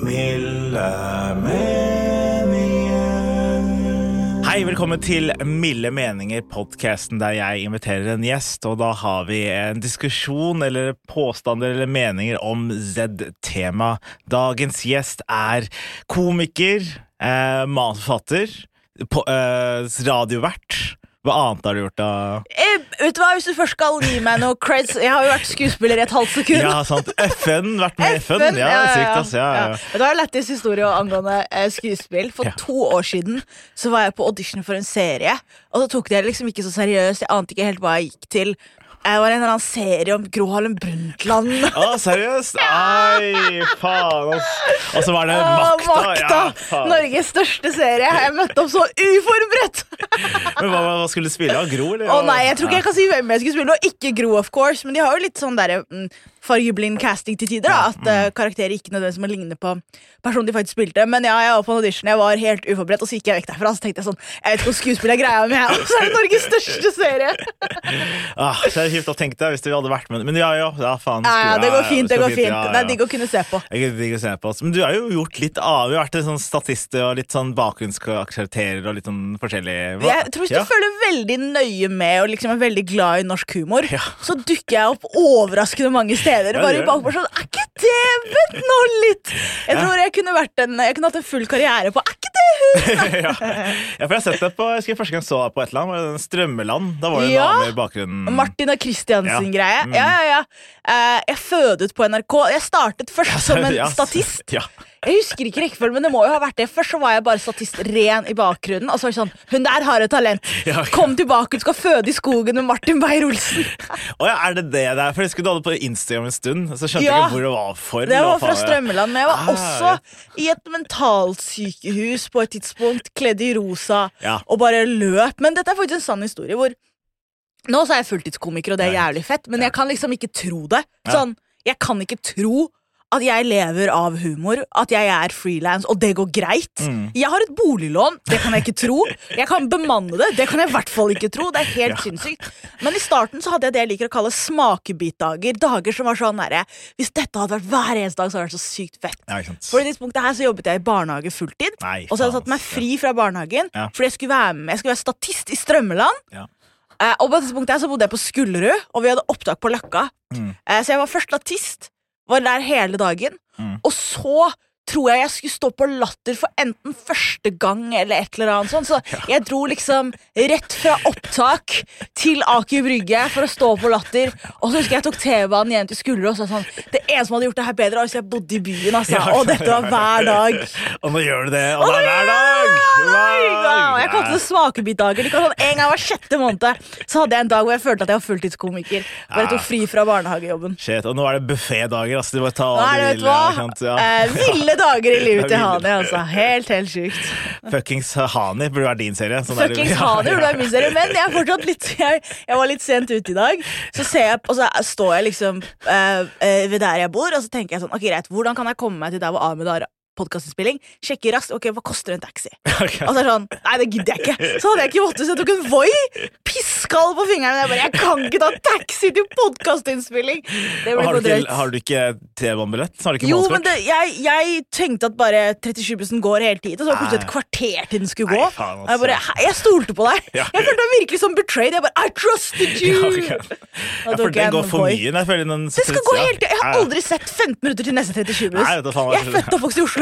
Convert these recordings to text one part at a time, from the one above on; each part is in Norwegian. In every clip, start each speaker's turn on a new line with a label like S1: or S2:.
S1: Milde meninger.
S2: Hei, velkommen til Milde meninger, podkasten der jeg inviterer en gjest. Og da har vi en diskusjon eller påstander eller meninger om Z-tema. Dagens gjest er komiker, eh, manusforfatter, eh, radiovert. Hva annet har du gjort, da?
S3: Jeg, vet du hva, Hvis du først skal gi meg noe creds Jeg har jo vært skuespiller i et halvt sekund.
S2: Ja, sant. FN, vært med i FN. Ja, sykt, ass. Ja, ja.
S3: Vet du hva, Lættis historie angående eh, skuespill. For
S2: Ja.
S3: to år siden så var jeg på audition for en serie, og så tok de det liksom ikke så seriøst. Jeg ante ikke helt hva jeg gikk til. Jeg var i en eller annen serie om Gro Harlem Brundtland.
S2: Å, seriøst? Nei, faen, ass. Og så var det Makta.
S3: Makta!
S2: Ja.
S3: Norges største serie. Jeg møtte opp så uforberedt!
S2: Men hva, hva skulle du spille? av? Gro, eller?
S3: Å nei, jeg tror ikke jeg kan si hvem jeg skulle spille. Og ikke Gro, of course, men de har jo litt sånn derre mm, fargeblind casting til tider. Da, at uh, karakterer ikke nødvendigvis må ligne på personen de faktisk spilte. Men ja, jeg var på en audition, jeg var helt uforberedt, og så gikk jeg vekk derfra. Så tenkte jeg sånn, jeg vet ikke om skuespill er greia mi, og så er det Norges største serie.
S2: Ah, så er det kjipt å tenke deg hvis du hadde vært med. Men ja, ja, ja faen.
S3: Ja, ja, det går fint, det går fint.
S2: ja,
S3: Det er digg å kunne se på.
S2: Jeg er digg å se på. Men du har jo gjort litt av. Vi har vært sånn statist og litt sånn bakgrunnskarakterer og litt sånn forskjellig Hva-
S3: Jeg tror Hvis du følger veldig nøye med og liksom er veldig glad i norsk humor, så dukker jeg opp overraskende mange steder.
S2: Ja,
S3: bare i bakgrunnen sånn, Er ikke det nå litt! Jeg tror jeg kunne en Jeg kunne hatt en full karriere på Er ikke det hun?
S2: ja. ja, for jeg har sett det på Jeg husker første gang jeg så deg på et eller annet, Strømmeland. Da var det en
S3: Ja.
S2: dame i bakgrunnen.
S3: Martina Kristiansen-greie.
S2: Mm.
S3: Ja, ja, ja. Eh, jeg fødet på NRK. Jeg startet først som en
S2: Ja,
S3: statist.
S2: Ja.
S3: Jeg husker ikke rekkefølgen, men det må jo ha vært det. Først så var jeg bare statist ren i bakgrunnen. Og så var det sånn Hun der har et talent!
S2: Ja.
S3: Kom tilbake, du skal føde i skogen med Martin Beyer-Olsen.
S2: oh, ja, er det det der? For jeg skulle du hadde på Instagram en stund, så skjønte
S3: Ja.
S2: jeg ikke hvor det var for.
S3: Det var fra Strømmeland, men jeg var
S2: Ah,
S3: også i et mentalsykehus på et tidspunkt, kledd i rosa,
S2: Ja.
S3: og bare løp. Men dette er faktisk en sann historie hvor Nå så er jeg fulltidskomiker, og det er
S2: Ja.
S3: jævlig fett, men jeg kan liksom ikke tro det. Sånn, Jeg kan ikke tro at jeg lever av humor, at jeg er frilans, og det går greit.
S2: Mm.
S3: Jeg har et boliglån, det kan jeg ikke tro. Jeg kan bemanne det, det kan jeg i hvert fall ikke tro. Det er helt
S2: Ja.
S3: sinnssykt. Men i starten så hadde jeg det jeg liker å kalle smakebitdager. Dager som var sånn herre Hvis dette hadde vært hver eneste dag, så hadde det vært så sykt fett.
S2: Ja.
S3: For i tidspunktet her så jobbet jeg i barnehage fulltid.
S2: Nei,
S3: Og så hadde jeg
S2: satt
S3: tatt meg fri fra barnehagen
S2: Ja.
S3: fordi jeg skulle være med Jeg skulle være statist i Strømmeland.
S2: Ja.
S3: Eh, og på dette punktet her så bodde jeg på Skullerud, og vi hadde opptak på Løkka.
S2: Mm.
S3: Eh, så jeg var først statist, var der hele dagen.
S2: Mm.
S3: Og så tror jeg jeg skulle stå på Latter for enten første gang eller et eller annet sånt. Så jeg dro liksom rett fra opptak til Aker Brygge for å stå på Latter. Og så husker jeg jeg tok T-banen hjem til Skulderud og sa sånn Det eneste som hadde gjort det her bedre, var hvis jeg bodde i byen. Altså.
S2: Ja.
S3: Og dette var hver dag.
S2: Og nå gjør du det, og det er hver dag! Hver
S3: Ja, jeg
S2: dag.
S3: det smakebitdager. Liksom sånn, en gang hver sjette måned Så hadde jeg en dag hvor jeg følte at jeg var fulltidskomiker. Bare tok fri fra barnehagejobben.
S2: Shit, og nå er det buffédager. Altså, du bare ta
S3: er det? Eh, ville dager i livet til Hani. Altså. Helt, helt sjukt.
S2: Fuckings Hani burde vært din serie. Sånn
S3: Fuckings Hani burde vært min serie, men jeg er fortsatt litt Jeg, jeg var litt sent ute i dag. Så ser jeg, og så står jeg liksom øh, øh, ved der jeg bor, og så tenker jeg sånn Ok, greit, hvordan kan jeg komme meg til der hvor Ahmed har podkastinnspilling? Sjekker raskt. Ok, hva koster en taxi?
S2: Okay.
S3: Og så er det sånn, nei det gidder jeg ikke Så hadde jeg ikke måttet, så jeg tok en Voi piskall på fingeren Men jeg bare, jeg kan ikke ta taxi til podkastinnspilling! Det ble for drøyt
S2: har du ikke T-banebillett? Har du ikke
S3: Jo, men det, jeg, jeg tenkte at bare 37-bussen går hele tiden og Så var det plutselig et kvarter til den skulle gå
S2: Nei, faen,
S3: Og jeg bare,
S2: altså.
S3: Jeg stolte på deg
S2: Ja.
S3: Jeg følte meg virkelig som betrayed Jeg bare, I trusted you
S2: Ja, okay.
S3: Jeg
S2: den
S3: en
S2: går for mye. Jeg føler den
S3: Det skal gå helt tiden Jeg har aldri sett 15 minutter til neste 37-buss
S2: Nei, vet du faen hva-
S3: Jeg er født og oppvokst i Oslo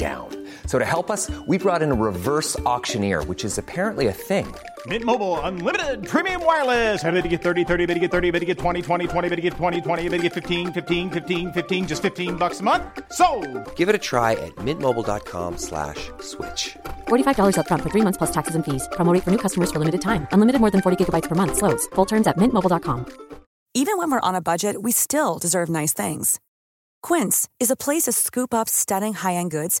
S4: down. So to help us, we brought in a reverse auctioneer, which is apparently a thing.
S5: Mint Mobile unlimited premium wireless. Ready to get 30, 30, bit to get 30, bit to get 20, 20, 20, bit to get 20, 20, bit to get 15, 15, 15, 15 just 15 bucks a month. So,
S4: Give it a try at mintmobile.com slash switch.
S6: $45 upfront for three months plus taxes and fees. Promo rate for new customers for limited time. Unlimited more than 40 gigabytes per month. Slows. Full terms at mintmobile.com.
S7: Even when we're on a budget, we still deserve nice things. Quince is a place to scoop up stunning high-end goods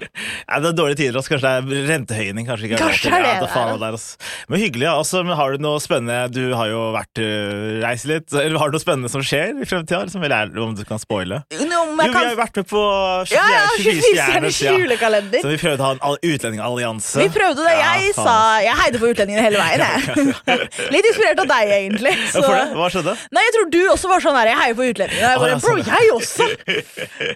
S2: Ja, det er dårlige tider, altså. Kanskje det er rentehøyning. Kanskje ikke
S3: Kanskje er det
S2: ja,
S3: det
S2: faen
S3: er.
S2: der, altså. Men hyggelig. ja. Altså, men har du noe spennende Du har jo vært uh, reist litt. Eller har du noe spennende som skjer i fremtida? Liksom, eller er om du kan spoile?
S3: Nå,
S2: Jo, vi har jo vært med på
S3: Ja, ja,
S2: 24
S3: 24-stjerners julekalender.
S2: Så vi prøvde å ha en all- utlendingallianse.
S3: Vi prøvde det.
S2: Ja,
S3: Jeg sa Jeg heide på utlendingene hele veien, jeg. Litt inspirert av deg, egentlig.
S2: Ja,
S3: Så.
S2: Hva skjedde?
S3: Nei, jeg tror du også var sånn her. Jeg heier på utlendingene. Jeg bare,
S2: ja,
S3: bro,
S2: sånn.
S3: jeg også!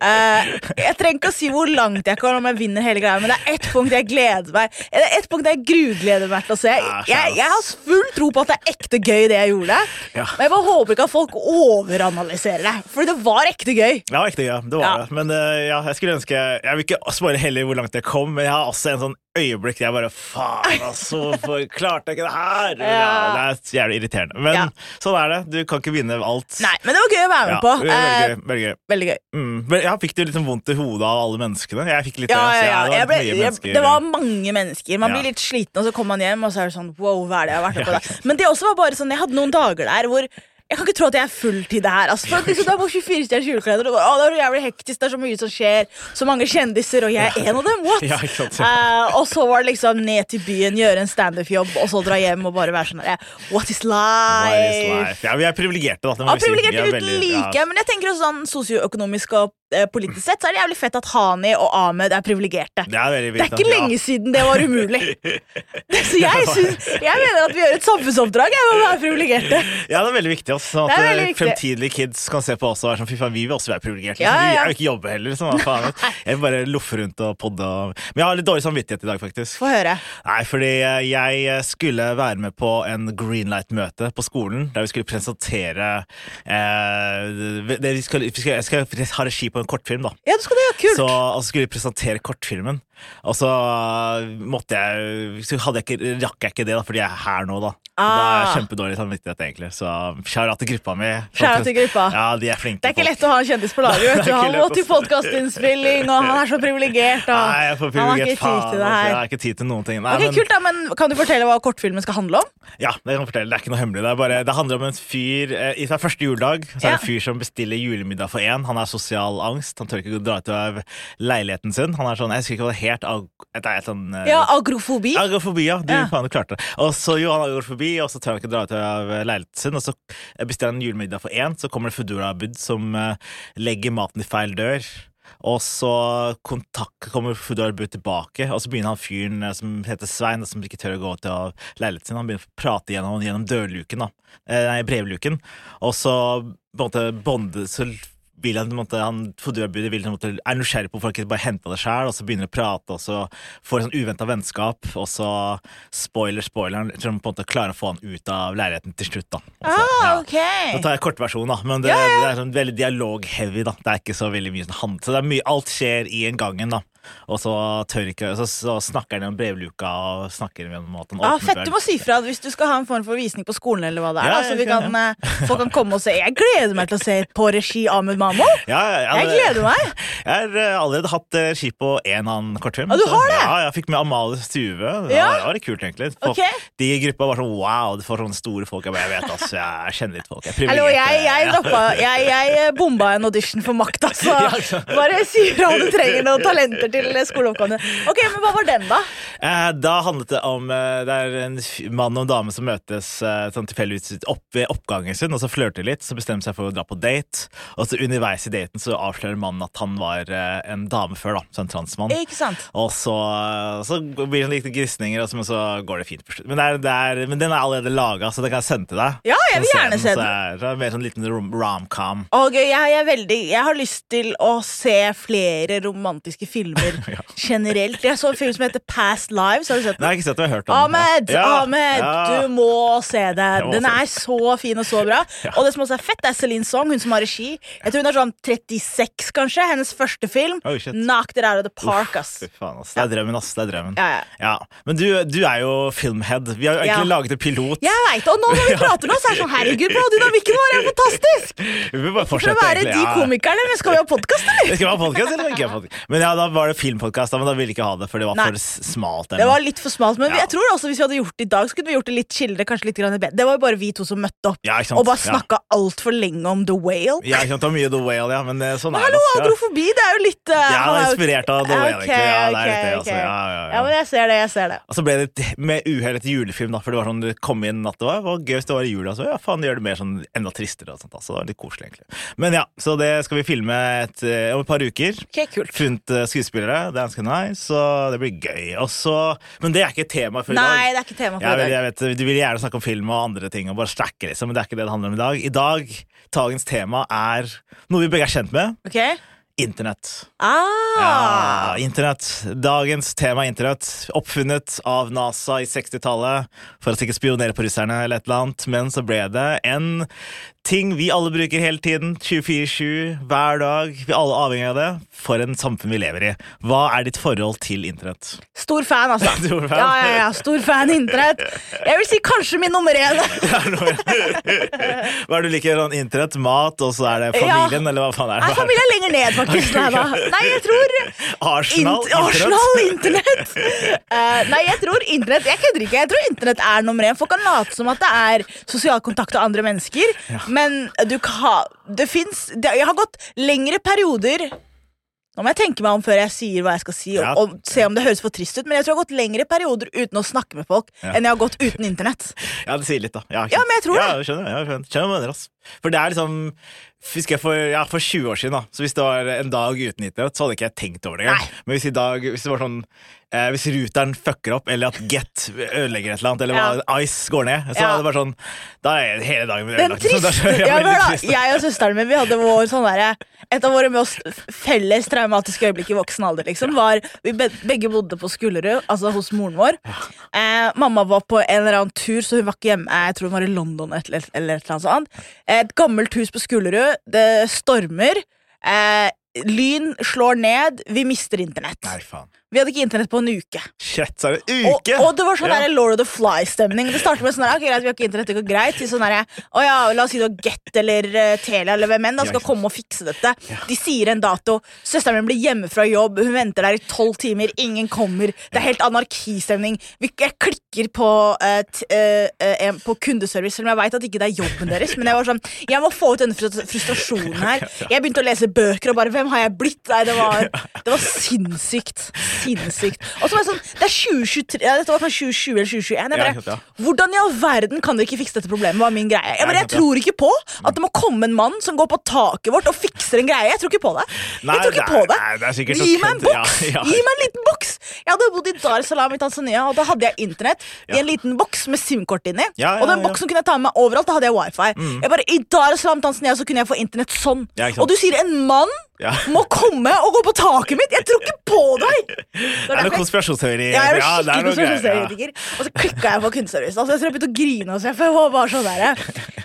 S3: Uh, jeg trenger ikke å si hvor langt jeg kan om jeg vinner hele greia, men det er ett punkt jeg gleder meg Det er ett punkt jeg grugleder meg til å se. Jeg, jeg har full tro på at det er ekte gøy, det jeg gjorde.
S2: Ja.
S3: Men jeg bare håper ikke at folk overanalyserer det, for det var ekte gøy.
S2: Ja, ekte, ja. Det var det. Men eh, ja, jeg skulle ønske Jeg vil ikke spørre heller hvor langt jeg kom, men jeg har også en sånn øyeblikk der jeg bare Faen, altså! Hvorfor klarte jeg ikke det her? Ja. det er jævlig irriterende. Men
S3: Ja.
S2: sånn er det. Du kan ikke vinne alt.
S3: Nei, men det var gøy å være med
S2: Ja,
S3: på.
S2: veldig
S3: Eh,
S2: gøy. Veldig gøy.
S3: veldig gøy.
S2: Mm. Men jeg fikk det litt sånn vondt i hodet av alle menneskene. Jeg fikk litt
S3: Ja,
S2: det, så
S3: ja, ja.
S2: det
S3: Jeg
S2: var
S3: ble, jeg, det var mange mennesker. Man
S2: Ja.
S3: blir litt sliten, og så kommer man hjem, og så er det sånn wow, hva er det jeg har vært med på
S2: Ja,
S3: da? Men det også var bare sånn, jeg hadde noen dager der hvor jeg kan ikke tro at jeg er fulltid her. Altså, for liksom, det er på 24 stjerners julekalender, det, det er jævlig hektisk, det er så mye som skjer, så mange kjendiser, og jeg er en av dem. What?
S2: Ja,
S3: uh, og så var det liksom ned til byen, gjøre en standup-jobb, og så dra hjem og bare være sånn der, What is
S2: What is
S3: life?
S2: Ja, vi er privilegerte, da. Det
S3: Ja,
S2: vi si.
S3: Privilegerte
S2: er
S3: uten
S2: veldig-
S3: like,
S2: ja.
S3: men jeg tenker også sånn sosioøkonomisk og politisk sett så er det jævlig fett at Hani og Ahmed er privilegerte.
S2: Det er
S3: Det er ikke
S2: ja.
S3: lenge siden det var umulig. Så jeg, synes, jeg mener at vi gjør et samfunnsoppdrag med å være privilegerte.
S2: Ja, det er veldig viktig. Også, sånn at
S3: er veldig
S2: eh,
S3: viktig.
S2: fremtidige kids kan se på oss og være sånn Fy faen, vi vil også være privilegerte.
S3: Ja,
S2: Liksom.
S3: ja,
S2: Vi er jo ikke jobbe heller. Liksom. Faen. Jeg vil bare loffe rundt og podde. Og... Men jeg har litt dårlig samvittighet i dag, faktisk.
S3: Få høre.
S2: Nei, fordi eh, jeg skulle være med på en Greenlight-møte på skolen, der vi skulle presentere eh, det, vi skal, vi skal, Jeg skal ha regi på en kortfilm, da.
S3: Ja, det skal det, kult.
S2: Så, og så skulle vi presentere kortfilmen. Og så måtte jeg Så hadde jeg ikke, rakk jeg ikke det, da, fordi jeg er her nå, da. Da er jeg
S3: Ah.
S2: kjempedårlig samvittighet, egentlig. Så shout-out til gruppa mi.
S3: Til gruppa.
S2: Ja, de er flinke.
S3: Det er ikke
S2: folk.
S3: lett å ha en kjendis på laget. Vet du. Han må til podkastinnspilling, og han er så privilegert.
S2: Nei, jeg får
S3: Han har
S2: privilegert
S3: ikke tid til det
S2: altså.
S3: her.
S2: Jeg har ikke tid til noen ting. Nei,
S3: okay,
S2: men,
S3: kult da, men Kan du fortelle hva kortfilmen skal handle om?
S2: Ja, det kan jeg fortelle. Det er ikke noe hemmelig. Det, bare, det handler om en fyr eh, I sin første juledag så er det
S3: Ja.
S2: en fyr som bestiller julemiddag for én. Han har sosial angst. Han tør ikke dra ut av leiligheten sin. Han er sånn, Jeg husker ikke hva det het. ag- et, et sånn eh,
S3: Ja, Agrofobi.
S2: Agrofobi, ja. Du,
S3: Ja.
S2: faen, du klarte det. Og så jo, han har agrofobi, og så tør han ikke dra ut av leiligheten sin. Og så bestiller han julemiddag for én, så kommer det Foodora-bud som uh, legger maten i feil dør. Og så kontakt, kommer Foodora-bud tilbake, og så begynner han fyren eh, som heter Svein, som ikke tør å gå ut av leiligheten sin. Han begynner å prate gjennom, gjennom dørluken, da. Eh, Nei, brevluken. Og så på en måte bonde så vil han, på en måte, han Foodora-budet vil, på en måte, er nysgjerrig på folk bare hente det sjøl, og så begynner å prate, og så får de sånn uventa vennskap, og så spoiler, spoiler, han tror de på en måte klarer å få han ut av leiligheten til slutt, da. Så,
S3: Ah,
S2: ja.
S3: ok.
S2: Nå tar jeg kortversjonen, da, men det, det er sånn veldig dialog-heavy. da Det er ikke så veldig mye sånn hand... Så det er mye, alt skjer i en gangen, da. Og så tørker, Så, så snakker han om brevluka og snakker om at han
S3: Ah,
S2: Ja,
S3: fett, du må si fra hvis du skal ha en form for visning på skolen, eller hva det er.
S2: Ja,
S3: så
S2: skal-
S3: kan, eh, folk kan komme og se. Jeg gleder meg til å se på regi Ahmed Mamo!
S2: Ja, ja,
S3: Jeg gleder meg.
S2: Jeg har eh, allerede hatt regi på en annen kortfilm.
S3: Ja, du har
S2: så- Ja, jeg fikk med Amalie Stuve. Det
S3: Ja.
S2: var, det var kult, egentlig. Folk,
S3: okay.
S2: De i gruppa var sånn wow, du får sånne store folk. Jeg, bare, jeg vet, altså, jeg kjenner litt folk. Jeg
S3: Hallo, jeg, jeg, droppa, jeg, bomba en audition for Makt, så
S2: Ja, ikke sant.
S3: bare si fra om du trenger noen talenter til skoleoppgavene. Ok, men hva var den, da?
S2: Eh, Da handlet det om eh, Det er en mann og en dame som møtes eh, sånn tilfeldigvis opp ved oppgangen sin, og så flørter litt, så bestemmer seg for å dra på date. Og så underveis i daten så avslører mannen at han var en dame før, da. Så en transmann.
S3: Ikke sant?
S2: Og så, så blir det litt grisninger, og så, men så går det fint på slutt. Men, det er, det er, men den er allerede laga, så den kan jeg sende til deg.
S3: Ja, jeg vil gjerne se
S2: Så
S3: den.
S2: er det er mer sånn liten rom- rom-com.
S3: Og jeg, jeg, veldig, jeg har lyst til å se flere romantiske filmer generelt. Jeg så en film som heter Past Lives. Har du sett den?
S2: Nei, jeg har ikke sett det, jeg har hørt om.
S3: Ahmed,
S2: Ja,
S3: Ahmed,
S2: ja.
S3: du må se den. Den er så fin og så bra. Og det som også er fett, er Celine Song, hun som har regi. Jeg tror hun er sånn 36, kanskje. Hennes første film.
S2: Oh.
S3: Knocked it out of the park, ass.
S2: Uff, faen, ass. Det er drømmen, ass. Det er drømmen.
S3: Ja.
S2: Men du, du er jo filmhead. Vi har jo egentlig laget en pilot.
S3: Jeg vet, og nå når vi prater nå, så er det sånn Herregud, bro, dynamikken vår er fantastisk!
S2: Vi vil bare
S3: For å
S2: fortsette,
S3: være de komikerne, men skal vi ha podkast, eller?
S2: Skal skal ha podcast, eller? Men ja, da var jo filmpodkast, men da ville vi ikke ha det, for det var
S3: Nei.
S2: for smalt. smalt.
S3: Det var litt for smalt, men
S2: Ja.
S3: jeg tror også hvis vi hadde gjort det i dag, så kunne vi gjort det litt chillere, kanskje litt grann bedre. Det var jo bare vi to som møtte opp
S2: Ja,
S3: og bare
S2: Ja.
S3: snakka altfor lenge om The Whale.
S2: Ja, ikke sant, det var mye The Whale, ja, men sånn sånn er
S3: Hallo,
S2: det. ja.
S3: adrofobi, det er jo litt uh,
S2: Ja, det er
S3: er
S2: inspirert av The Whale, egentlig. Ja, det er litt det, altså. Ja, ja, ja.
S3: Ja, men jeg ser det, jeg ser det.
S2: Og så ble det med uhell et julefilm, da, for det var sånn du kom inn at det var, var gøy hvis det var i jula. Så ja, faen, gjør det mer sånn enda tristere og sånt. altså. Det var litt koselig, egentlig. Men ja, så det skal vi filme et, eh, om et par uker.
S3: Okay, kult.
S2: Funnet eh, skuespillere, det er ganske nice, så det blir gøy. Også, men det er ikke tema for i dag.
S3: Nei, det er ikke tema for
S2: Jeg,
S3: i dag.
S2: jeg vet, Du vil gjerne snakke om film og andre ting og bare stacke, liksom, men det er ikke det det handler om i dag. I dag, dagens tema er noe vi begge er kjent med.
S3: Ok?
S2: Internett.
S3: Ah!
S2: Ja, internett. Dagens tema er internett. Oppfunnet av NASA i 60-tallet for å sikkert spionere på russerne eller et eller annet, men så ble det en ting vi alle bruker hele tiden, 24-7, hver dag. Vi er alle avhengig av det for en samfunn vi lever i. Hva er ditt forhold til internett?
S3: Stor fan, altså.
S2: Stor fan.
S3: Ja, ja, ja, stor fan internett. Jeg vil si kanskje min nummer én.
S2: Hva er det du liker? Sånn internett, mat, og så er det familien, eller hva faen er det?
S3: Nei, familien er lenger ned, faktisk. Nei, da. nei jeg tror
S2: Arsenal,
S3: Int- Arsenal internett. Uh, nei, jeg tror internett Jeg kødder ikke. Jeg tror internett er nummer én. Folk kan late som at det er sosial kontakt med andre mennesker, men du kan Det fins Jeg har gått lengre perioder nå må jeg tenke meg om før jeg sier hva jeg skal si, og, og se om det høres for trist ut, men jeg tror jeg har gått lengre perioder uten å snakke med folk
S2: Ja.
S3: enn jeg har gått uten internett.
S2: Ja, det sier litt, da. Ja,
S3: Ja, men jeg tror
S2: ja, jeg skjønner, jeg skjønner, skjønner mener, ass. For det er liksom Husker jeg for, ja, for 20 år siden, da Så hvis det var en dag uten internett, så hadde ikke jeg tenkt over det engang. Men hvis, i dag, hvis det var sånn eh, Hvis ruteren fucker opp, eller at Get ødelegger et eller annet, eller hva, Ice går ned, så
S3: Ja.
S2: er det bare sånn Da er hele dagen min ødelagt. er så-
S3: triste
S2: ja,
S3: ja, da. Jeg og søsteren min Vi hadde vår sånn derre Et av våre mest felles traumatiske øyeblikk i voksen alder liksom, var Vi begge bodde på Skullerud, altså hos moren vår. Eh, mamma var på en eller annen tur, så hun var ikke hjemme. Jeg tror hun var i London eller, eller et eller annet sånt. Et gammelt hus på Skullerud. Det stormer. Eh, lyn slår ned. Vi mister internett.
S2: Nei, faen.
S3: Vi hadde ikke internett på en uke.
S2: Shit, så er det uke?
S3: Og, og det var sånn
S2: Ja.
S3: Lord of the Fly-stemning. Det startet med sånn ok, greit, vi har ikke internett, det går greit. Til sånn der, å ja, La oss si det var Get eller uh, Telia eller hvem enn da skal
S2: ja.
S3: komme og fikse dette. De sier en dato. Søsteren min blir hjemme fra jobb, hun venter der i tolv timer, ingen kommer. Det er helt anarkistemning. Jeg klikker på, uh, t, uh, på kundeservice, selv om jeg veit at ikke det er jobben deres. Men jeg var sånn, jeg må få ut denne frustrasjonen her. Jeg begynte å lese bøker og bare Hvem har jeg blitt? Nei, det var, det var sinnssykt. Sinnssykt. Og så var jeg sånn Det er 2023 ja, Dette var fra 2020 eller 2021. Jeg bare. Hvordan i all verden kan dere ikke fikse dette problemet? var min greie. Jeg, bare, jeg tror ikke på at det må komme en mann som går på taket vårt og fikser en greie. Jeg tror ikke på det.
S2: Nei,
S3: jeg tror ikke på det.
S2: nei, det
S3: Gi meg en
S2: boks! Ja, ja.
S3: Gi meg en liten boks! Jeg hadde bodd i Dar es Salaam i Tanzania, og da hadde jeg internett i en liten boks med SIM-kort inni. Og den boksen kunne jeg ta med meg overalt. Da hadde jeg wifi. Jeg bare, I Dar es Salaam Tanzania så kunne jeg få internett sånn. Og du sier en mann
S2: Ja.
S3: må komme og gå på taket mitt! Jeg tror ikke på deg! Det
S2: er noe konspirasjonsteori.
S3: ja,
S2: Ja, det er
S3: skikkelig
S2: noe greier, ja.
S3: Og så klikka jeg på kundeservice. Altså, jeg tror jeg begynte å grine. Også, for jeg var bare sånn der,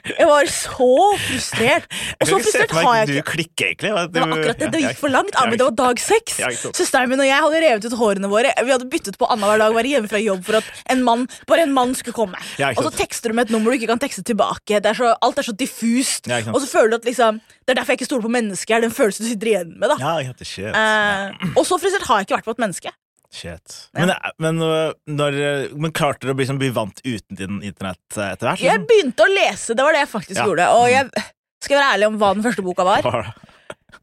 S3: Jeg var så frustrert. Og så frustrert har jeg
S2: du
S3: ikke.
S2: klikker, egentlig. Du...
S3: Det var akkurat det. Det gikk for langt. men det var dag seks. Søsteren min og jeg hadde revet ut hårene våre. Vi hadde byttet på annenhver dag å være hjemme fra jobb for at en mann, bare en mann skulle komme. Og så tekster du med et nummer du ikke kan tekste tilbake. Det er så, alt er så diffust. Og så føler du at liksom Det er derfor jeg ikke stoler på mennesker. Er den følelsen du sitter igjen med. da
S2: Ja, jeg heter shit.
S3: Eh, Og så frustrert har jeg ikke vært på et menneske.
S2: shit. Men, men, øh, når, men klarte dere å bli, sånn, bli vant uten din internett eh, etter hvert?
S3: Jeg begynte å lese, det var det jeg faktisk
S2: Ja.
S3: gjorde. Og jeg skal være ærlig om hva den første boka var.
S2: Var?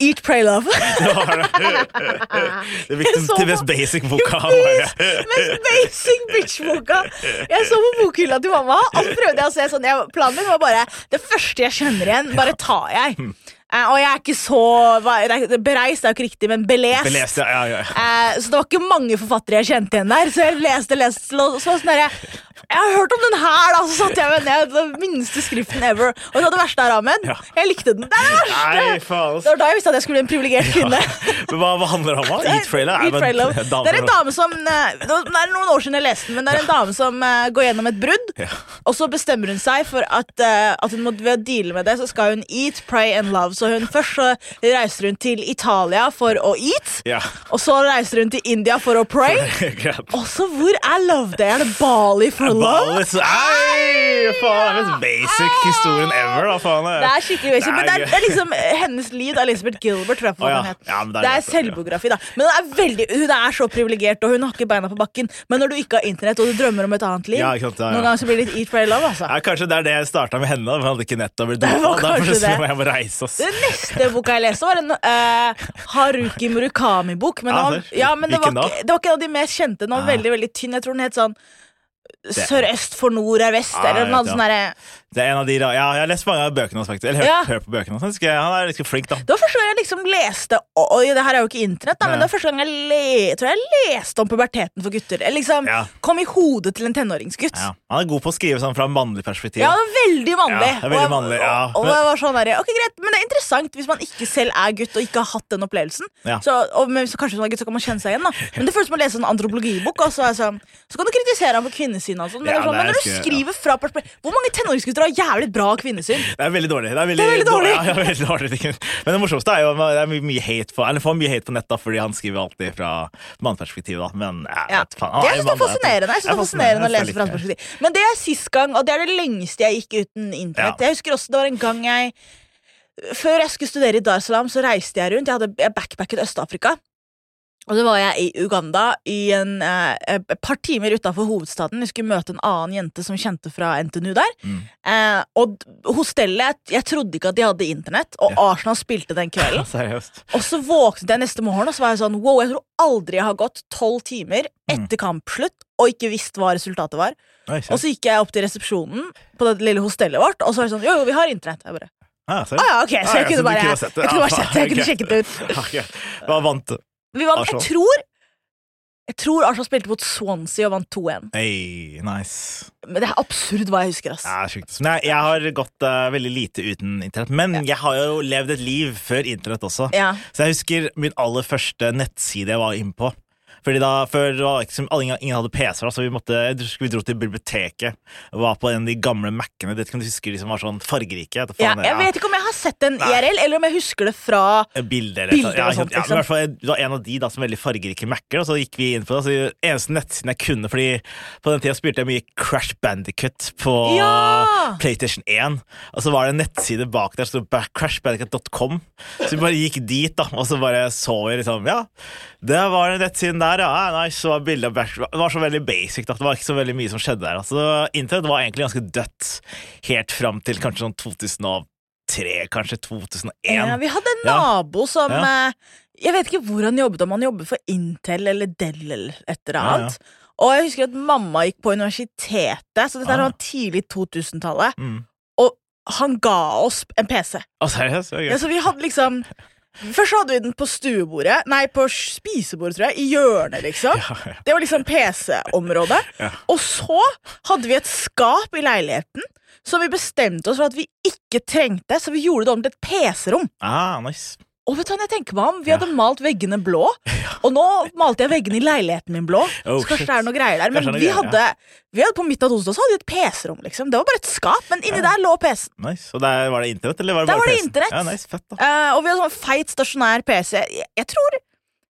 S3: Eat, Pray, Love.
S2: Var det? Det viktigste, det mest basic boka.
S3: Mest basic bitch-boka. Jeg så på bokhylla til mamma, og så prøvde jeg å se sånn jeg, Planen min var bare Det første jeg kjenner igjen, bare tar jeg. Eh, og jeg er ikke så er- Bereist er jo ikke riktig, men belest.
S2: Belest, ja, ja, ja.
S3: Eh, så det var ikke mange forfattere jeg kjente igjen der. Så jeg leste, leste, så, så sånn der, Jeg har hørt om den her, da! Så satte jeg meg ned. Den minste skriften ever. Og så det verste er, Ahmed,
S2: Ja.
S3: jeg likte den. Det!
S2: Nei, faen.
S3: Det var da jeg visste at jeg skulle bli en privilegert kvinne.
S2: Men hva, hva handler det om? da? Eat
S3: Love. Det er en dame som eh, Det er noen år siden jeg leste den, men det er en dame som eh, går gjennom et brudd.
S2: Ja.
S3: Og så bestemmer hun seg for at, eh, at hun må, ved å deale med det, så skal hun eat, pray and love. Så hun først så reiser hun til Italia for å eat,
S2: Ja.
S3: og så reiser hun til India for å pray. Og så hvor er love day? Er det Bali for
S2: ballet Ei, faen, det er mest basic historien ever, da, faen.
S3: Det er skikkelig basic, men det er, det er liksom hennes liv. Elizabeth Gilbert, tror jeg
S2: Å, ja. Ja, det er
S3: det er selvbiografi, da. Men hun er, veldig, hun er så privilegert, og hun har ikke beina på bakken. Men når du ikke har internett, og du drømmer om et annet liv,
S2: Ja, sant,
S3: noen ganger så blir det litt eat, pray, love, altså.
S2: Kanskje det er det jeg starta med henne. da, Vi hadde ikke nett og ble må reise.
S3: Den neste boka jeg leste, var en uh, Haruki Murakami-bok. Men,
S2: Ja,
S3: det, var- ja, men det, var ikke, det var ikke en av de mest kjente. Den var
S2: Ah.
S3: veldig veldig tynn. Jeg tror den het sånn Sørøst for nord er vest,
S2: Ah,
S3: eller noe sånt
S2: ja. Det er en av de, da. ja, Jeg har lest mange av bøkene hans, faktisk. Eller hørt,
S3: Ja.
S2: hørt på bøkene hans. Han er litt flink, da.
S3: Det var første gang jeg liksom leste og det her er jo ikke internett, da, men det var første gang jeg le, tror jeg leste om puberteten for gutter. Jeg liksom
S2: Ja.
S3: kom i hodet til en tenåringsgutt.
S2: Ja. Han er god på å skrive sånn fra mannlig perspektiv.
S3: Ja, veldig mannlig.
S2: Ja, veldig mannlig, ja.
S3: og, og, jeg var sånn der, ok, greit, Men det er interessant hvis man ikke selv er gutt og ikke har hatt den opplevelsen.
S2: Ja.
S3: Så, og, men, så kanskje er gutt, så kan man kjenne seg igjen. da Men det føles som å lese en antropologibok. Og så, sånn, så kan du kritisere ham for kvinnesynet. og sånn, Men,
S2: Ja,
S3: sånn, men når du
S2: ikke-
S3: skriver fra perspektiv Hvor mange tenåringsgutter har jævlig bra kvinnesyn?
S2: Det er veldig dårlig. Det er veldig,
S3: Det er veldig dårlig.
S2: Veldig. Men det morsomste er jo det er mye, hate på Eller får mye hate på nett da, fordi han skriver alltid fra mannperspektiv. da Men jeg
S3: Ja.
S2: vet faen,
S3: Jeg det er fascinerende Jeg synes det er fascinerende å lese fra hans perspektiv. Men det er sist gang, og det er det lengste jeg gikk uten internett.
S2: Ja.
S3: Jeg husker også det var en gang jeg Før jeg skulle studere i Dar Salaam, så reiste jeg rundt. Jeg hadde jeg backpacket Øst-Afrika. Og så var jeg i Uganda i en, eh, et par timer utafor hovedstaden. Jeg skulle møte en annen jente som kjente fra NTNU der.
S2: Mm.
S3: Eh, og hostellet Jeg trodde ikke at de hadde internett, og Arsenal spilte den kvelden.
S2: seriøst.
S3: Og så våknet jeg neste morgen og så var jeg sånn Wow, jeg tror aldri jeg har gått tolv timer etter kampslutt og ikke visste hva resultatet var.
S2: Oi.
S3: Og så gikk jeg opp til resepsjonen på det lille hostellet vårt, og så var det sånn Jo, jo, vi har internett. Jeg bare
S2: Ah,
S3: ah, ja, ok, så
S2: Ah,
S3: jeg
S2: ah,
S3: kunne
S2: du
S3: bare
S2: kunne
S3: Jeg
S2: sett
S3: kunne bare
S2: Ah,
S3: sett det, jeg kunne sjekket det ut.
S2: Ok. Hva vant?
S3: Vi vant, jeg tror Jeg tror Arsenal spilte mot Swansea og vant 2-1.
S2: Hey, nice.
S3: Men det er absurd hva jeg husker, ass.
S2: Ja, sjukt. Men jeg, jeg har gått uh, veldig lite uten internett. Men jeg har jo levd et liv før internett også.
S3: Ja.
S2: Så jeg husker min aller første nettside jeg var inne på. Fordi da, Før det var liksom, ingen, ingen hadde PC-er, så vi, måtte, vi dro til biblioteket. Var på en av de gamle Mac-ene. Det kan du huske liksom var sånn fargerike.
S3: Ja, jeg vet ikke om jeg har sett den IRL, eller om jeg husker det fra
S2: Bilder,
S3: Bilder
S2: ja,
S3: sånt,
S2: ja,
S3: liksom.
S2: ja, fall, Det var en av de da, som veldig fargerike Mac-er, og så gikk vi inn på det. Så eneste nettsiden jeg kunne, fordi på den tida spilte jeg mye Crash Bandicut på
S3: Ja!
S2: PlayStation 1. Og så var det en nettside bak der, så sto crashbandicut.com. Så vi bare gikk dit, da, og så bare så vi liksom Ja, det var den nettsiden der, ja. Ah, Nice. Så var bildet Det var så veldig basic, da. Det var ikke så veldig mye som skjedde der. Altså, Internett var egentlig ganske dødt helt fram til kanskje sånn 2003, kanskje 2001.
S3: Ja, vi hadde en
S2: Ja.
S3: nabo som
S2: Ja.
S3: eh, Jeg vet ikke hvor han jobbet, om han jobbet for Intel eller Dell eller et eller
S2: Ja, ja.
S3: annet. Og jeg husker at mamma gikk på universitetet, så dette
S2: Ah.
S3: sånn tidlig 2000-tallet.
S2: Mm.
S3: Og han ga oss en PC.
S2: Å, seriøst? Det.
S3: Ja, så vi hadde liksom Først hadde vi den på stuebordet, nei, på spisebordet, tror jeg, i hjørnet, liksom.
S2: Ja, ja.
S3: Det var liksom PC-området.
S2: Ja.
S3: Og så hadde vi et skap i leiligheten som vi bestemte oss for at vi ikke trengte, så vi gjorde det om til et PC-rom.
S2: Ah, nice.
S3: Og vet du hva jeg tenker meg om? Vi
S2: Ja.
S3: hadde malt veggene blå, og nå malte jeg veggene i leiligheten min blå.
S2: Oh,
S3: så kanskje
S2: shit.
S3: det er noe greier der. Men vi
S2: greier,
S3: hadde, vi hadde på midten av så hadde vi et PC-rom, liksom. Det var bare et skap, men inni der lå PC-en.
S2: nice. Og der var det internett, eller var det
S3: Der
S2: bare
S3: var det internett.
S2: Ja, nice, fett da.
S3: Uh, og vi hadde sånn feit, stasjonær PC. Jeg, jeg tror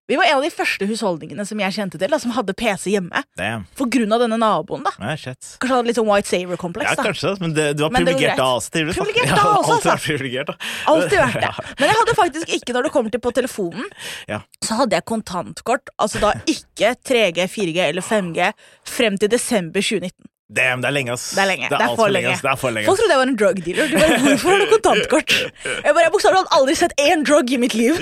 S3: vi var en av de første husholdningene som jeg kjente til, da, som hadde PC hjemme.
S2: Damn.
S3: For grunn av denne naboen, da.
S2: Nei.
S3: Kanskje han hadde litt sånn White Saver-kompleks.
S2: Ja, kanskje, men det, du var privilegert da også, tydeligvis.
S3: Privilegert
S2: Ja,
S3: da også,
S2: alltid
S3: altså.
S2: vært
S3: vært det. Men jeg hadde faktisk ikke, når det kommer til på telefonen,
S2: Ja.
S3: så hadde jeg kontantkort. Altså da ikke 3G, 4G eller 5G frem til desember 2019.
S2: Damn, det er lenge, ass.
S3: Det er lenge. Det er,
S2: alt
S3: for lenge.
S2: lenge, Det er for lenge.
S3: Folk trodde jeg var en drug dealer. De bare, Hvorfor har du kontantkort? Jeg bare, jeg bokstavelig talt aldri sett én drug i mitt liv.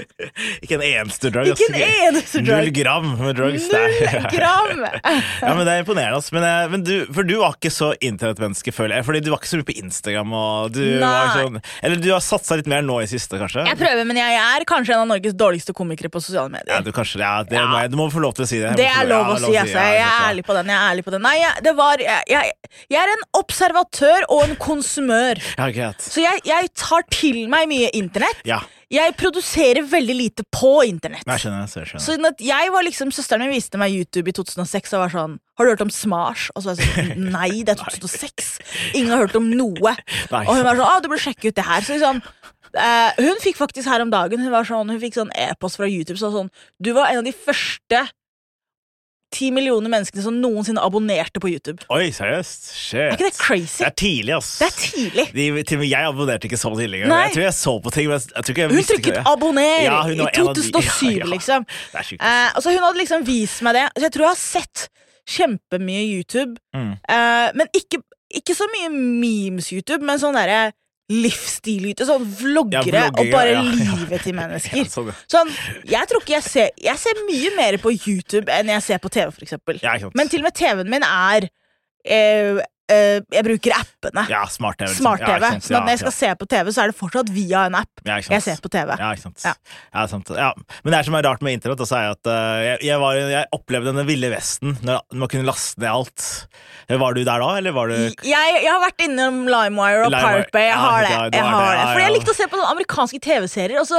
S2: Ikke en eneste drug.
S3: Ikke en eneste drug.
S2: Null gram med drugs.
S3: Null
S2: er-
S3: gram!
S2: Ja, men Det er imponerende. ass. Men, eh, men du, for du var ikke så internettmenneske, føler jeg. Fordi du var ikke så mye på Instagram. Og du var
S3: Nei.
S2: sånn, eller du har satsa litt mer nå i siste, kanskje?
S3: Jeg prøver, men jeg er kanskje en av Norges dårligste komikere på sosiale
S2: Ja,
S3: medier.
S2: du, kanskje, ja, det
S3: Ja.
S2: må du må få lov til å si det.
S3: Det er lov
S2: ja,
S3: å si, altså. Jeg er ærlig på den. Jeg er ærlig på den. Nei, det var, jeg, jeg, jeg er en observatør og en konsumør.
S2: Ja.
S3: Så jeg, jeg tar til meg mye internett.
S2: Ja,
S3: Jeg produserer veldig lite på internett.
S2: jeg skjønner. Jeg skjønner.
S3: Så jeg var liksom, Søsteren min viste meg YouTube i 2006 og var sånn Har du hørt om Smash? Og så var jeg sånn Nei, det er 2006. Ingen har hørt om noe.
S2: Nei.
S3: Og hun var sånn Å, du burde sjekke ut det her. Så liksom Uh, Hun fikk faktisk her om dagen Hun var sånn Hun fikk sånn e-post fra YouTube så sånn Du var en av de første ti millioner menneskene som noensinne abonnerte på YouTube.
S2: Oi, seriøst? Shit.
S3: Er ikke det crazy?
S2: Det er tidlig, ass.
S3: Det er tidlig.
S2: De, til og med jeg abonnerte ikke så tidlig.
S3: Nei.
S2: Jeg tror jeg så på ting, men jeg tror ikke jeg
S3: Hun
S2: visste
S3: trykket
S2: det.
S3: 'abonner'
S2: Ja,
S3: i
S2: en av de-
S3: 2007,
S2: Ja, ja.
S3: liksom.
S2: Det er sjukt.
S3: Eh, altså Hun hadde liksom vist meg det. Så jeg tror jeg har sett kjempemye YouTube.
S2: Mm.
S3: Eh, men ikke, ikke så mye memes-YouTube, men sånn derre livsstil-YouTube. Sånn vloggere
S2: Ja, vloggere,
S3: og bare
S2: ja,
S3: livet til mennesker.
S2: Sånn.
S3: Sånn, jeg tror ikke jeg ser Jeg ser mye mer på YouTube enn jeg ser på TV.
S2: Ja.
S3: Men til og med TV-en min er eh, Jeg bruker appene.
S2: ja, smart-TV. liksom.
S3: Smart-TV.
S2: Ja,
S3: sånn at når jeg skal se på TV, så er det fortsatt via en app
S2: Ja,
S3: jeg ser på TV.
S2: Ja, ikke sant.
S3: Ja.
S2: Sant. Ja. Men det er som er rart med internett, også er at eh, jeg, jeg, var, jeg opplevde den ville vesten når man kunne laste ned alt. Var du der da, eller var du
S3: Jeg, jeg har vært innom LimeWire og Pirate Bay. Jeg har det. Jeg
S2: har det.
S3: Fordi jeg likte å se på sånne amerikanske TV-serier.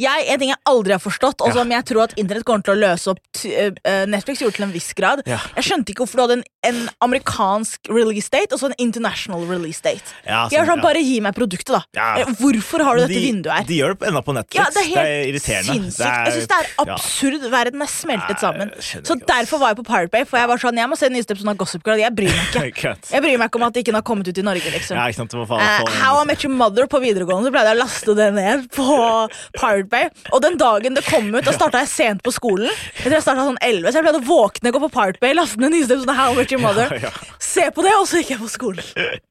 S3: Jeg, En ting jeg aldri har forstått, og som jeg tror at internett kommer til å løse opp eh, Netflix gjorde til en viss grad. Jeg skjønte ikke hvorfor du hadde en, en amerikansk release date og så en international release date.
S2: Ja,
S3: Jeg er
S2: sånn,
S3: sånn. Bare gi meg produktet, da.
S2: Ja.
S3: Eh, Hvorfor har du dette
S2: de,
S3: vinduet her?
S2: De gjør det enda på Netflix.
S3: Ja, det er helt
S2: irriterende.
S3: sinnssykt.
S2: Det er-
S3: jeg synes det er absurd. Verden er smeltet sammen. Så derfor var jeg på Pirate Bay. For jeg var sånn, jeg må se den nyeste episode av Gossip Girl. Jeg bryr meg ikke. Jeg bryr meg ikke om at det ikke har kommet ut i Norge. liksom
S2: sant.
S3: Eh, How I Met Your Mother på videregående Så pleide jeg å laste det ned på Pirate Bay. Og den dagen det kom ut, da starta jeg sent på skolen. Jeg tror jeg startet sånn 11 Så jeg pleide å våkne, gå på Pirate Bay, laste ned nyeste episode av How I Met Your Mother. Se på det, og så gikk jeg på skolen.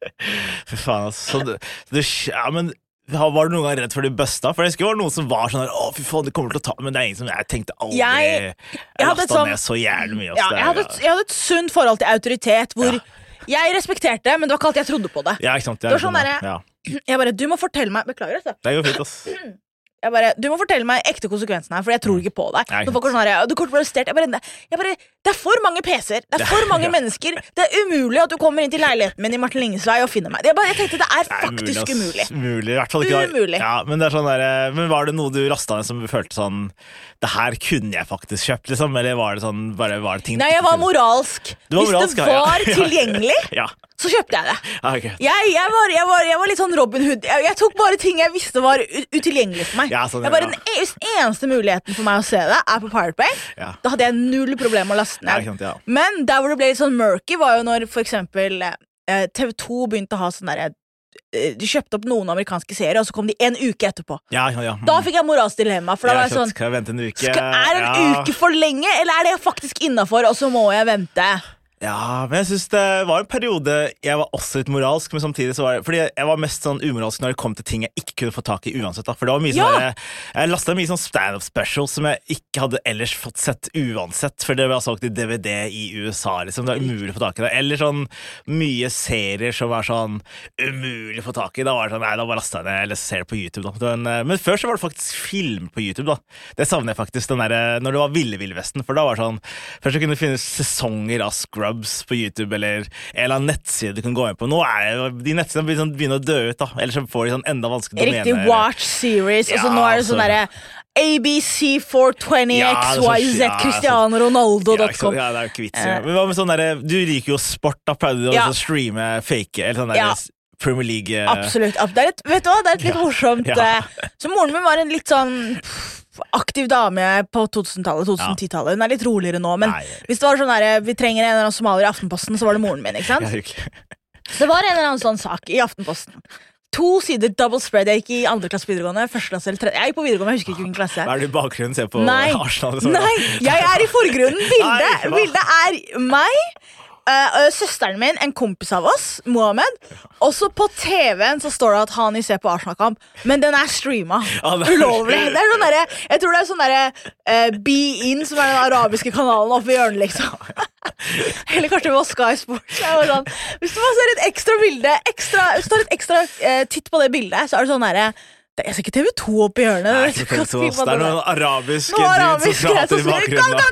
S2: Fy faen, altså. Du, det, ja, men var du noen gang redd for de busta? For jeg husker det var noen som var sånn her, Å, fy faen, det kommer til å ta Men det er ingen som Jeg tenkte aldri
S3: Jeg-
S2: Jeg,
S3: jeg
S2: lasta
S3: sånn-
S2: ned så jævlig mye.
S3: Ja,
S2: er-
S3: jeg, hadde et, jeg hadde et sunt forhold til autoritet hvor jeg respekterte, men det var ikke alltid jeg trodde på det.
S2: ja, ikke sant.
S3: Det var sånn der,
S2: ja.
S3: Jeg bare, du må fortelle meg Beklager, altså.
S2: Det går fint, ass.
S3: Jeg bare, du må fortelle meg ekte konsekvensen her, for jeg tror ikke på deg.
S2: Nei,
S3: folk er sånn her, du kommer til arrestert. Jeg bare, jeg bare, det er for mange PC-er, det er for mange
S2: Ja.
S3: mennesker. Det er umulig at du kommer inn til leiligheten min i Martin Linges vei og finner meg. Jeg, bare, jeg tenkte det er
S2: Det er
S3: faktisk umulig.
S2: Umulig,
S3: Umulig.
S2: Ja, men, det er sånn der, eh, men var det noe du rasta ned som du følte sånn Det her kunne jeg faktisk kjøpt, liksom? Eller var det sånn bare var det ting
S3: Nei, jeg var moralsk.
S2: Var
S3: Hvis
S2: moralsk,
S3: det var
S2: Ja.
S3: tilgjengelig,
S2: Ja.
S3: Så kjøpte jeg det.
S2: Okay.
S3: Jeg, jeg, var, jeg, var, jeg var litt sånn Robin Hood. Jeg, tok bare ting jeg visste var utilgjengelig for meg.
S2: Ja, sånn, ja.
S3: Den e- eneste muligheten for meg å se det, er på Pirate Bay.
S2: Ja.
S3: Da hadde jeg null problem med å laste ned.
S2: sant.
S3: Men der hvor det ble litt sånn murky, var jo når for eksempel eh, TV2 begynte å ha sånn derre eh, De kjøpte opp noen amerikanske serier, og så kom de en uke etterpå.
S2: Ja, ja, ja.
S3: Da fikk jeg moralsk dilemma. For da var jeg sånn
S2: Skal jeg vente en uke?
S3: skal, Er en uke for lenge, eller er det faktisk innafor, og så må jeg vente?
S2: Ja, men jeg synes det var en periode jeg var også litt moralsk, men samtidig så var det Fordi jeg var mest sånn umoralsk når det kom til ting jeg ikke kunne få tak i uansett. da For det var mye
S3: Ja.
S2: sånn Jeg, Jeg lasta mye sånn standup specials som jeg ikke hadde ellers fått sett uansett, for det var solgt i DVD i USA, liksom. Det var umulig å få tak i det. Eller sånn mye serier som var sånn umulig å få tak i. Da var det sånn, nei, da bare lasta jeg ned eller ser det på YouTube, da. Men, eh, men før så var det faktisk film på YouTube, da. Det savner jeg faktisk, den der, når det var Ville Ville Vesten, for da var det sånn Først så kunne du finne sesonger av Scrubs på YouTube, eller en eller annen nettside du kan gå inn på. Nå er det, de nettsidene begynner, sånn, begynner å dø ut, da. Eller så får de sånn enda vanskeligere
S3: Riktig watch series, og så nå er det sånn
S2: altså.
S3: derre ABC420
S2: Ja, sånn- ja, altså.
S3: Cristiano Ronaldo.com.
S2: ja, det er jo ikke vits.
S3: Eh.
S2: Men hva med sånn derre Du liker jo sport, da. Pleide du
S3: Ja.
S2: å streame fake eller sånn
S3: Ja.
S2: derre Premier League eh,
S3: Absolutt. Det er et, vet du hva, det er et litt morsomt
S2: Ja.
S3: eh, Så moren min var en litt sånn pff, aktiv dame på 2000-tallet, 2010-tallet. Hun er litt roligere nå, men
S2: Nei.
S3: hvis det var sånn der, vi trenger en eller annen somalier i Aftenposten, så var det moren min. ikke sant?
S2: Ja, hyggelig.
S3: Så det var en eller annen sånn sak i Aftenposten. To sider double spread. Jeg gikk i andre klasse videregående. Første klasse eller tredje. Jeg gikk på videregående, jeg husker ikke hvilken klasse.
S2: Hva er det i bakgrunnen? Se på
S3: Nei.
S2: Arsenal?
S3: Nei, jeg er i forgrunnen. Bildet, bildet er meg, øh, søsteren min, en kompis av oss, Mohammed. Også på TV-en så står det at Hani ser på Arsenal-kamp, men den er streama.
S2: Ja,
S3: Ulovlig. Det er sånn derre- jeg tror det er sånn derre uh, Be In, som er den arabiske kanalen oppe i hjørnet, liksom. Eller kanskje det var Sky Sports. Sånn, hvis du bare ser et ekstra bilde, ekstra, hvis du tar et ekstra uh, titt på det bildet, så er det sånn derre det ser ikke TV 2 oppi hjørnet.
S2: Nei, ikke
S3: TV
S2: 2, det er noen
S3: arabiske
S2: dude som prater i bakgrunnen.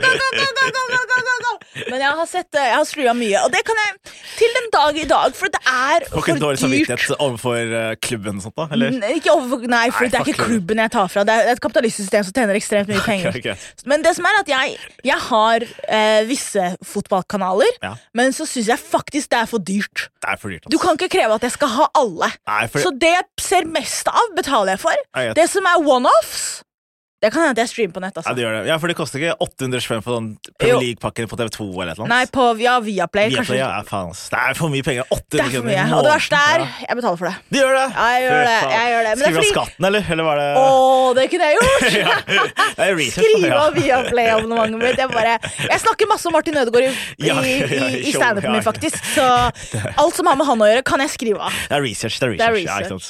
S3: Men jeg har sett eh, Jeg har slua mye, og det kan jeg til den dag i dag, for det er for dyrt.
S2: Får ikke dårlig samvittighet overfor eh, klubben sånt, da? Eller?
S3: Ikke overfor, nei, for
S2: nei,
S3: det er ikke
S2: klubben
S3: jeg tar fra. Det er et kapitalistsystem som tjener ekstremt mye penger.
S2: Okay, okay.
S3: Men det som er at jeg, jeg har eh, visse fotballkanaler,
S2: ja.
S3: men så syns jeg faktisk det er for dyrt.
S2: Det er for dyrt altså.
S3: Du kan ikke kreve at jeg skal ha alle.
S2: Nei, for...
S3: Så det jeg ser mest av, betaler jeg for.
S2: Jeg-
S3: Det som er one-offs, Det kan hende jeg streamer på nett.
S2: Ja,
S3: altså
S2: det gjør det. Ja, for det koster ikke 800 spenn på sånn Premier. League-pakken på TV2 eller et eller
S3: Nei, på ja, Viaplay.
S2: Viaplay, ja, ja, faen. Det er for mye penger. 800
S3: det er for
S2: kroner
S3: mye.
S2: måneden.
S3: Og det verste er, jeg betaler for det.
S2: Du gjør det?
S3: Ja, jeg gjør det, jeg gjør det. Men er
S2: Skriver av skatten, eller? Eller var det
S3: Å, det kunne jeg gjort!
S2: ja.
S3: Skrive
S2: ja.
S3: av Viaplay-abonnementet mitt. Jeg, bare, jeg snakker masse om Martin Ødegaard i, i,
S2: Ja, ja, ja,
S3: i, i standupen min, faktisk. Så alt som har med han å gjøre, kan jeg skrive av.
S2: Det er research. Det er
S3: Det er
S2: research.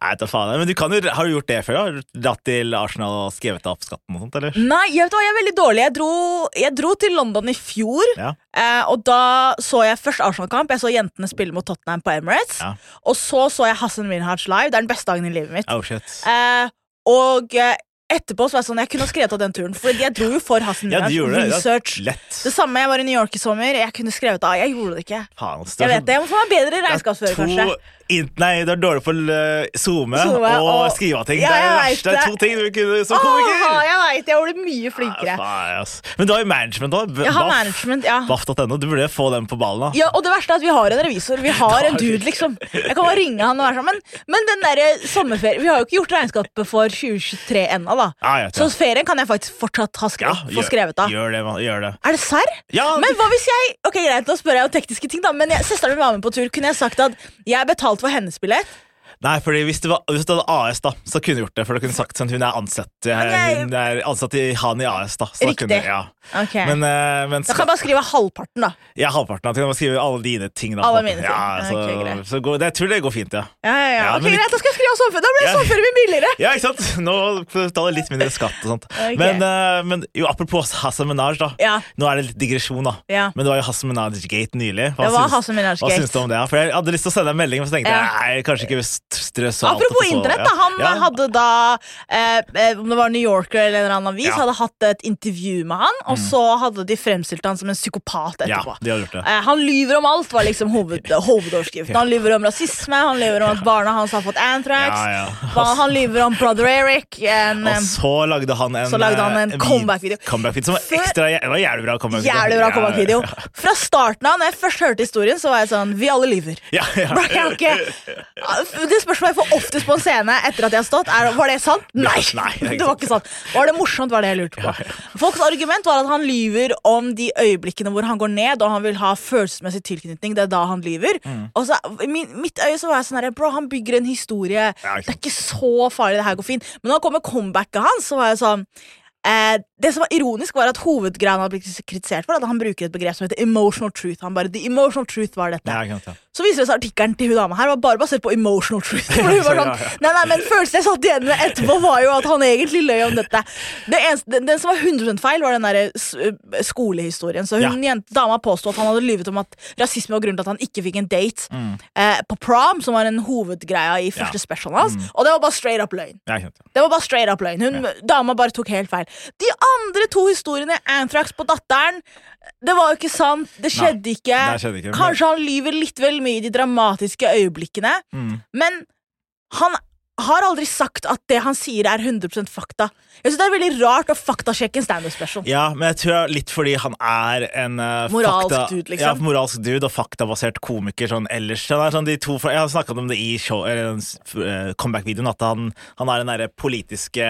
S2: Nei, da faen. Men du kan jo, har du gjort det før? da? Har du dratt til Arsenal og skrevet opp skatten og sånt, eller?
S3: Nei, jeg vet hva, jeg er veldig dårlig. Jeg dro, jeg dro til London i fjor,
S2: Ja.
S3: eh, og da så jeg først Arsenal-kamp. Jeg så jentene spille mot Tottenham på Emirates.
S2: Ja.
S3: Og så så jeg Hassan Minhaj live. Det er den beste dagen i livet mitt.
S2: Oh, shit.
S3: Eh, og eh, etterpå så var jeg sånn, jeg kunne ha skrevet av den turen, for jeg dro jo for Hassan
S2: Ja, du gjorde det.
S3: Research.
S2: Lett.
S3: Det samme, jeg var i New York i sommer. Jeg kunne skrevet av. Jeg gjorde det ikke.
S2: Faen, ass.
S3: Jeg vet det, jeg må få meg bedre regnskapsfører, kanskje.
S2: Nei, du er dårlig på å zoome
S3: Zoome
S2: og,
S3: og-
S2: skrive ting.
S3: Ja,
S2: det er det. Det er to ting du kunne som
S3: Åh,
S2: komiker.
S3: jeg vet, jeg ble mye flinkere.
S2: Ja, faen, ass. Men du har jo management òg.
S3: Jeg har management, ja.
S2: Baff.no. Du burde få den på ballen. da.
S3: Ja, og det verste er at vi har en revisor. Vi har en dude, liksom. Jeg kan bare ringe han og være sånn. Men, men den der sommerferien Vi har jo ikke gjort regnskapet for 2023 ennå, da.
S2: Ja, jeg vet
S3: Så ferien kan jeg faktisk fortsatt ha skrevet,
S2: Ja,
S3: få skrevet av.
S2: Gjør det, man. Gjør det.
S3: Er det serr?
S2: Ja,
S3: Men hva hvis jeg Ok, greit, nå spør jeg om tekniske ting, da. Men jeg, søsteren min var med på tur. Kunne jeg sagt at jeg betalte for hennes billett?
S2: Nei, fordi hvis det, var, hvis det hadde AS, da, så kunne du gjort det. For du kunne sagt sånn, hun er ansatt eh, Hun er ansatt i Han i AS, da. Så
S3: Riktig.
S2: Kunne, ja.
S3: okay.
S2: Men, eh, men
S3: Da kan jeg bare skrive halvparten, da.
S2: ja, halvparten Da. Du kan bare skrive alle dine ting. Da,
S3: Alle mine ting.
S2: Ja, så,
S3: okay,
S2: så går, det, jeg tror det går fint, ja.
S3: Ja, ja, ja. Ok, greit, Da skal jeg skrive sommerferie. Da blir
S2: Ja.
S3: sommerferien min billigere!
S2: Ja, ikke sant? Nå betaler litt mindre skatt og sånt.
S3: Okay.
S2: Men, eh, men jo, apropos Hassan Minaj, da.
S3: Ja.
S2: Nå er det litt digresjon, da.
S3: Ja.
S2: Men det var jo Hassan Minaj-gate nylig. Hva
S3: Det var
S2: syns-. Hva syns du om det? ja? For Jeg hadde lyst til å sende deg en melding, men så tenkte jeg nei, kanskje ikke strø salt.
S3: Apropos internett,
S2: ja.
S3: da. Han
S2: Ja.
S3: hadde da, eh, eh, om det var New Yorker eller en eller annen avis,
S2: Ja. Mm.
S3: hadde hatt et intervju med han, og så hadde de fremstilt han som en psykopat
S2: Ja,
S3: etterpå.
S2: det.
S3: Eh, han lyver om alt, var liksom hoved, hovedoverskriften. Han lyver om rasisme, han lyver om at barna hans har fått anthrax,
S2: Ja, ja.
S3: Han lyver om brother Eric. En,
S2: Og
S3: eh,
S2: så lagde han en,
S3: en
S2: eh,
S3: comeback-video.
S2: comeback-video Som var ekstra Det var jævlig bra comeback-video. Ja,
S3: Fra starten av, når jeg først hørte historien, så var jeg sånn Vi alle lyver.
S2: ja, ja.
S3: Bra, jeg har ikke Det spørsmålet jeg får oftest på en scene etter at jeg har stått, er var det sant? Nei!
S2: Nei, det
S3: det var ikke sant. Var det morsomt, var det jeg lurte på. Folks argument var at han lyver om de øyeblikkene hvor han går ned og han vil ha følelsesmessig tilknytning. Det er da han lyver.
S2: Mm.
S3: Og så, min, mitt øye så var jeg sånn her, Bro, han bygger en historie.
S2: Ja,
S3: det er ikke så farlig, det her går fint. Men når han kom med comebacket hans, så var jeg sånn Eh, det som var ironisk var at Hovedgreia han hadde blitt kritisert for, at han bruker et begrep som heter emotional truth. Han bare, The emotional truth var dette.
S2: Ja, sant, ja.
S3: Så viser det seg artikkelen til hun dama her var bare basert på emotional truth. For hun var sånn, nei, nei, men Følelsen jeg satt igjen med etterpå, var jo at han egentlig løy om dette. Det eneste, den, den som var 100 feil, var den der skolehistorien. Så hun, jente, dama påsto at han hadde lyvet om at rasisme var grunnen til at han ikke fikk en date eh, på prom, som var en hovedgreia i første
S2: Ja.
S3: hans. Og det var bare straight up løgn.
S2: Ja, ja.
S3: Det var bare straight up løgn. Hun, Dama bare tok helt feil. De andre to historiene, Anthrax på datteren, det var jo ikke sant. Det skjedde ikke.
S2: det skjedde ikke, men-
S3: Kanskje han lyver litt vel mye i de dramatiske øyeblikkene,
S2: Mm.
S3: men han har aldri sagt at det han sier er 100% fakta. Jeg synes Det er veldig rart å faktasjekke en standup special.
S2: Ja, men jeg tror litt fordi han er en uh,
S3: Moralsk
S2: fakta,
S3: dude, liksom.
S2: Ja, moralsk dude og faktabasert komiker sånn ellers. Er sånn de to, jeg har snakket om det i show, eh, comeback-videoen, at han, han er den derre politiske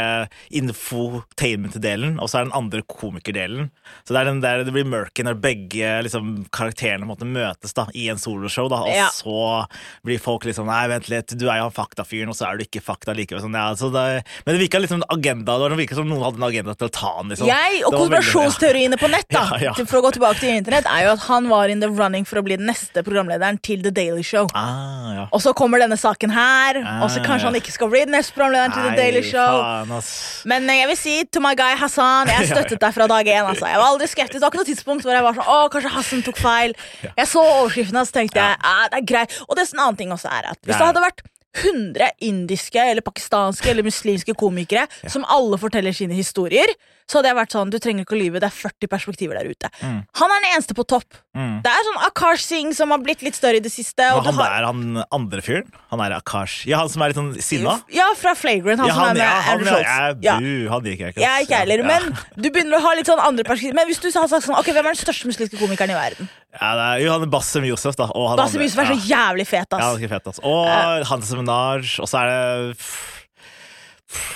S2: infotainment-delen, og så er den andre komikerdelen. Så det er den der det blir murky når begge liksom, karakterene måtte møtes da, i en soloshow, og
S3: Ja.
S2: så blir folk liksom Nei, vent litt, du er jo han faktafyren, og så er du ikke fakta likevel. Sånn, ja, det, men det virka liksom en agenda, det det virket som noen hadde en agenda til å ta han, liksom.
S3: Jeg og konspirasjonsteoriene på nett da
S2: Ja, ja.
S3: For å gå tilbake til internett Er jo at han var in the running for å bli den neste programlederen til The Daily Show.
S2: Ah, ja.
S3: Og så kommer denne saken her, og så
S2: Ah,
S3: kanskje han ikke skal bli den neste programlederen til The Daily Show.
S2: faen.
S3: Men eh, jeg vil si to my guy Hassan, jeg støttet deg fra dag én. Altså. Jeg var aldri skeptisk. Det var ikke noe tidspunkt hvor jeg var sånn Å, kanskje Hassan tok feil. Jeg så overskriften og så tenkte jeg ja, det er greit. Og det er en annen ting også er at hvis
S2: Det
S3: hadde vært 100 indiske eller pakistanske eller muslimske komikere som alle forteller sine historier, så hadde jeg vært sånn Du trenger ikke å lyve, det er 40 perspektiver der ute.
S2: Mm.
S3: Han er den eneste på topp. Det er sånn Akash Singh som har blitt litt større i det siste.
S2: Men han
S3: har,
S2: er han andre fyren? Han er Akash? Ja, han som er litt sånn sinna?
S3: ja, fra Flagrant, han
S2: Ja,
S3: som er med
S2: ja, han,
S3: Andrew Scholz.
S2: ja, han liker jeg ikke.
S3: Jeg er ikke heller,
S2: Ja.
S3: men du begynner å ha litt sånn andre perspektiver. Men hvis du hadde sagt sånn, ok, hvem er den største muslimske komikeren i verden?
S2: ja, det er jo han Bassem Josef, da. Han
S3: Basim
S2: andre.
S3: Er så jævlig fet, ass.
S2: Ja, han er fet, ass. Og Hans Minaj, og så er det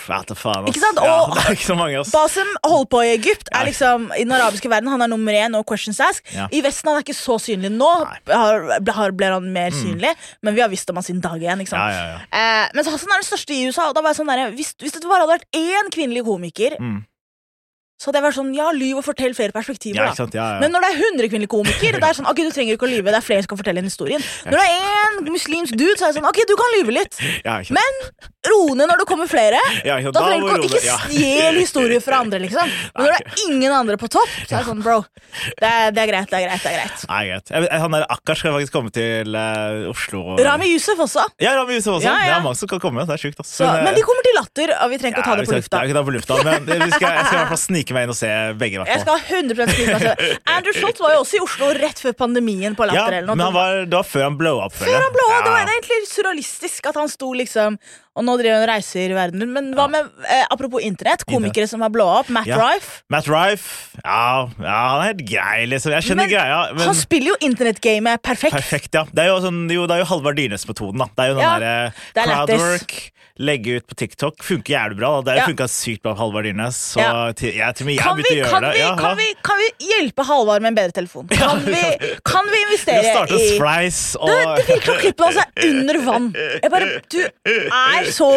S2: vet da faen.
S3: Ikke sant?
S2: Ja,
S3: Og-
S2: ikke mange.
S3: Basim holdt på i Egypt, er liksom i den arabiske verden. Han er nummer én, no questions ask.
S2: Ja.
S3: I Vesten han er ikke så synlig nå,
S2: Mm.
S3: har, har, ble han mer synlig, men vi har visst om han siden dag én. Ikke sant?
S2: Ja, ja.
S3: Eh, mens Hassan er den største i USA. Og da var jeg sånn der, hvis, hvis det bare hadde vært én kvinnelig komiker,
S2: Mm.
S3: Så hadde jeg vært sånn Ja, lyv og fortell flere perspektiver.
S2: Ja,
S3: da.
S2: ikke? Ja, ja.
S3: Men når det er 100 kvinnelige komikere, det er sånn, ok, du trenger ikke å lyve, det er flere som kan fortelle en historien. Når det er én muslimsk dude, så er det sånn, ok, du kan lyve litt,
S2: ikke
S3: men ro ned når det kommer flere.
S2: Ikke?
S3: Da trenger du ikke,
S2: ikke
S3: stjel historier fra andre, liksom. Men når det er ingen andre på topp, så er det sånn, bro, det er, det er greit, det er greit, det er greit.
S2: Nei, greit. Jeg Han der akkurat, skal faktisk komme til uh, Oslo.
S3: Rami Yusuf også.
S2: Ja, Rami Yusuf også. Det er mange som kan komme. Det er sjukt, ass.
S3: Så, men de kommer til latter, og vi trenger ikke å ta det på lufta.
S2: ikke det på lufta, men vi skal, jeg skal i hvert fall snike meg inn og se begge. Hvertfall.
S3: Jeg skal 100 skrive meg. Andrew Schultz var jo også i Oslo rett før pandemien på
S2: Ja,
S3: Latter. eller noe.
S2: men han var, det var før han blow up. Før
S3: Før
S2: blow
S3: up, ja. det var egentlig surrealistisk at han sto liksom Og nå driver han reiser i verden. Men hva med, eh, apropos internett, komikere som har blowa opp? Matt
S2: Ja.
S3: Rife.
S2: Matt Rife, ja, ja, han er helt grei, liksom. Jeg skjønner
S3: Men
S2: greia, men
S3: Han spiller jo internettgamet perfekt.
S2: perfekt, ja. Det er jo, sånn, jo, det er jo Halvard Dyrnes-metoden, da. Det er jo den
S3: Ja,
S2: derre
S3: eh,
S2: crowdwork, legge ut på TikTok. Funker jævlig bra. da. Det
S3: Ja.
S2: funka sykt bra på Halvard Dyrnes. Så
S3: Ja.
S2: til, jeg, til og jeg
S3: Kan vi, kan, vi,
S2: Ja,
S3: kan, vi, kan vi hjelpe Halvard med en bedre telefon? Kan vi, kan vi investere i
S2: Splice og
S3: det, det virker som klippet hans er under vann. Jeg bare, Du er så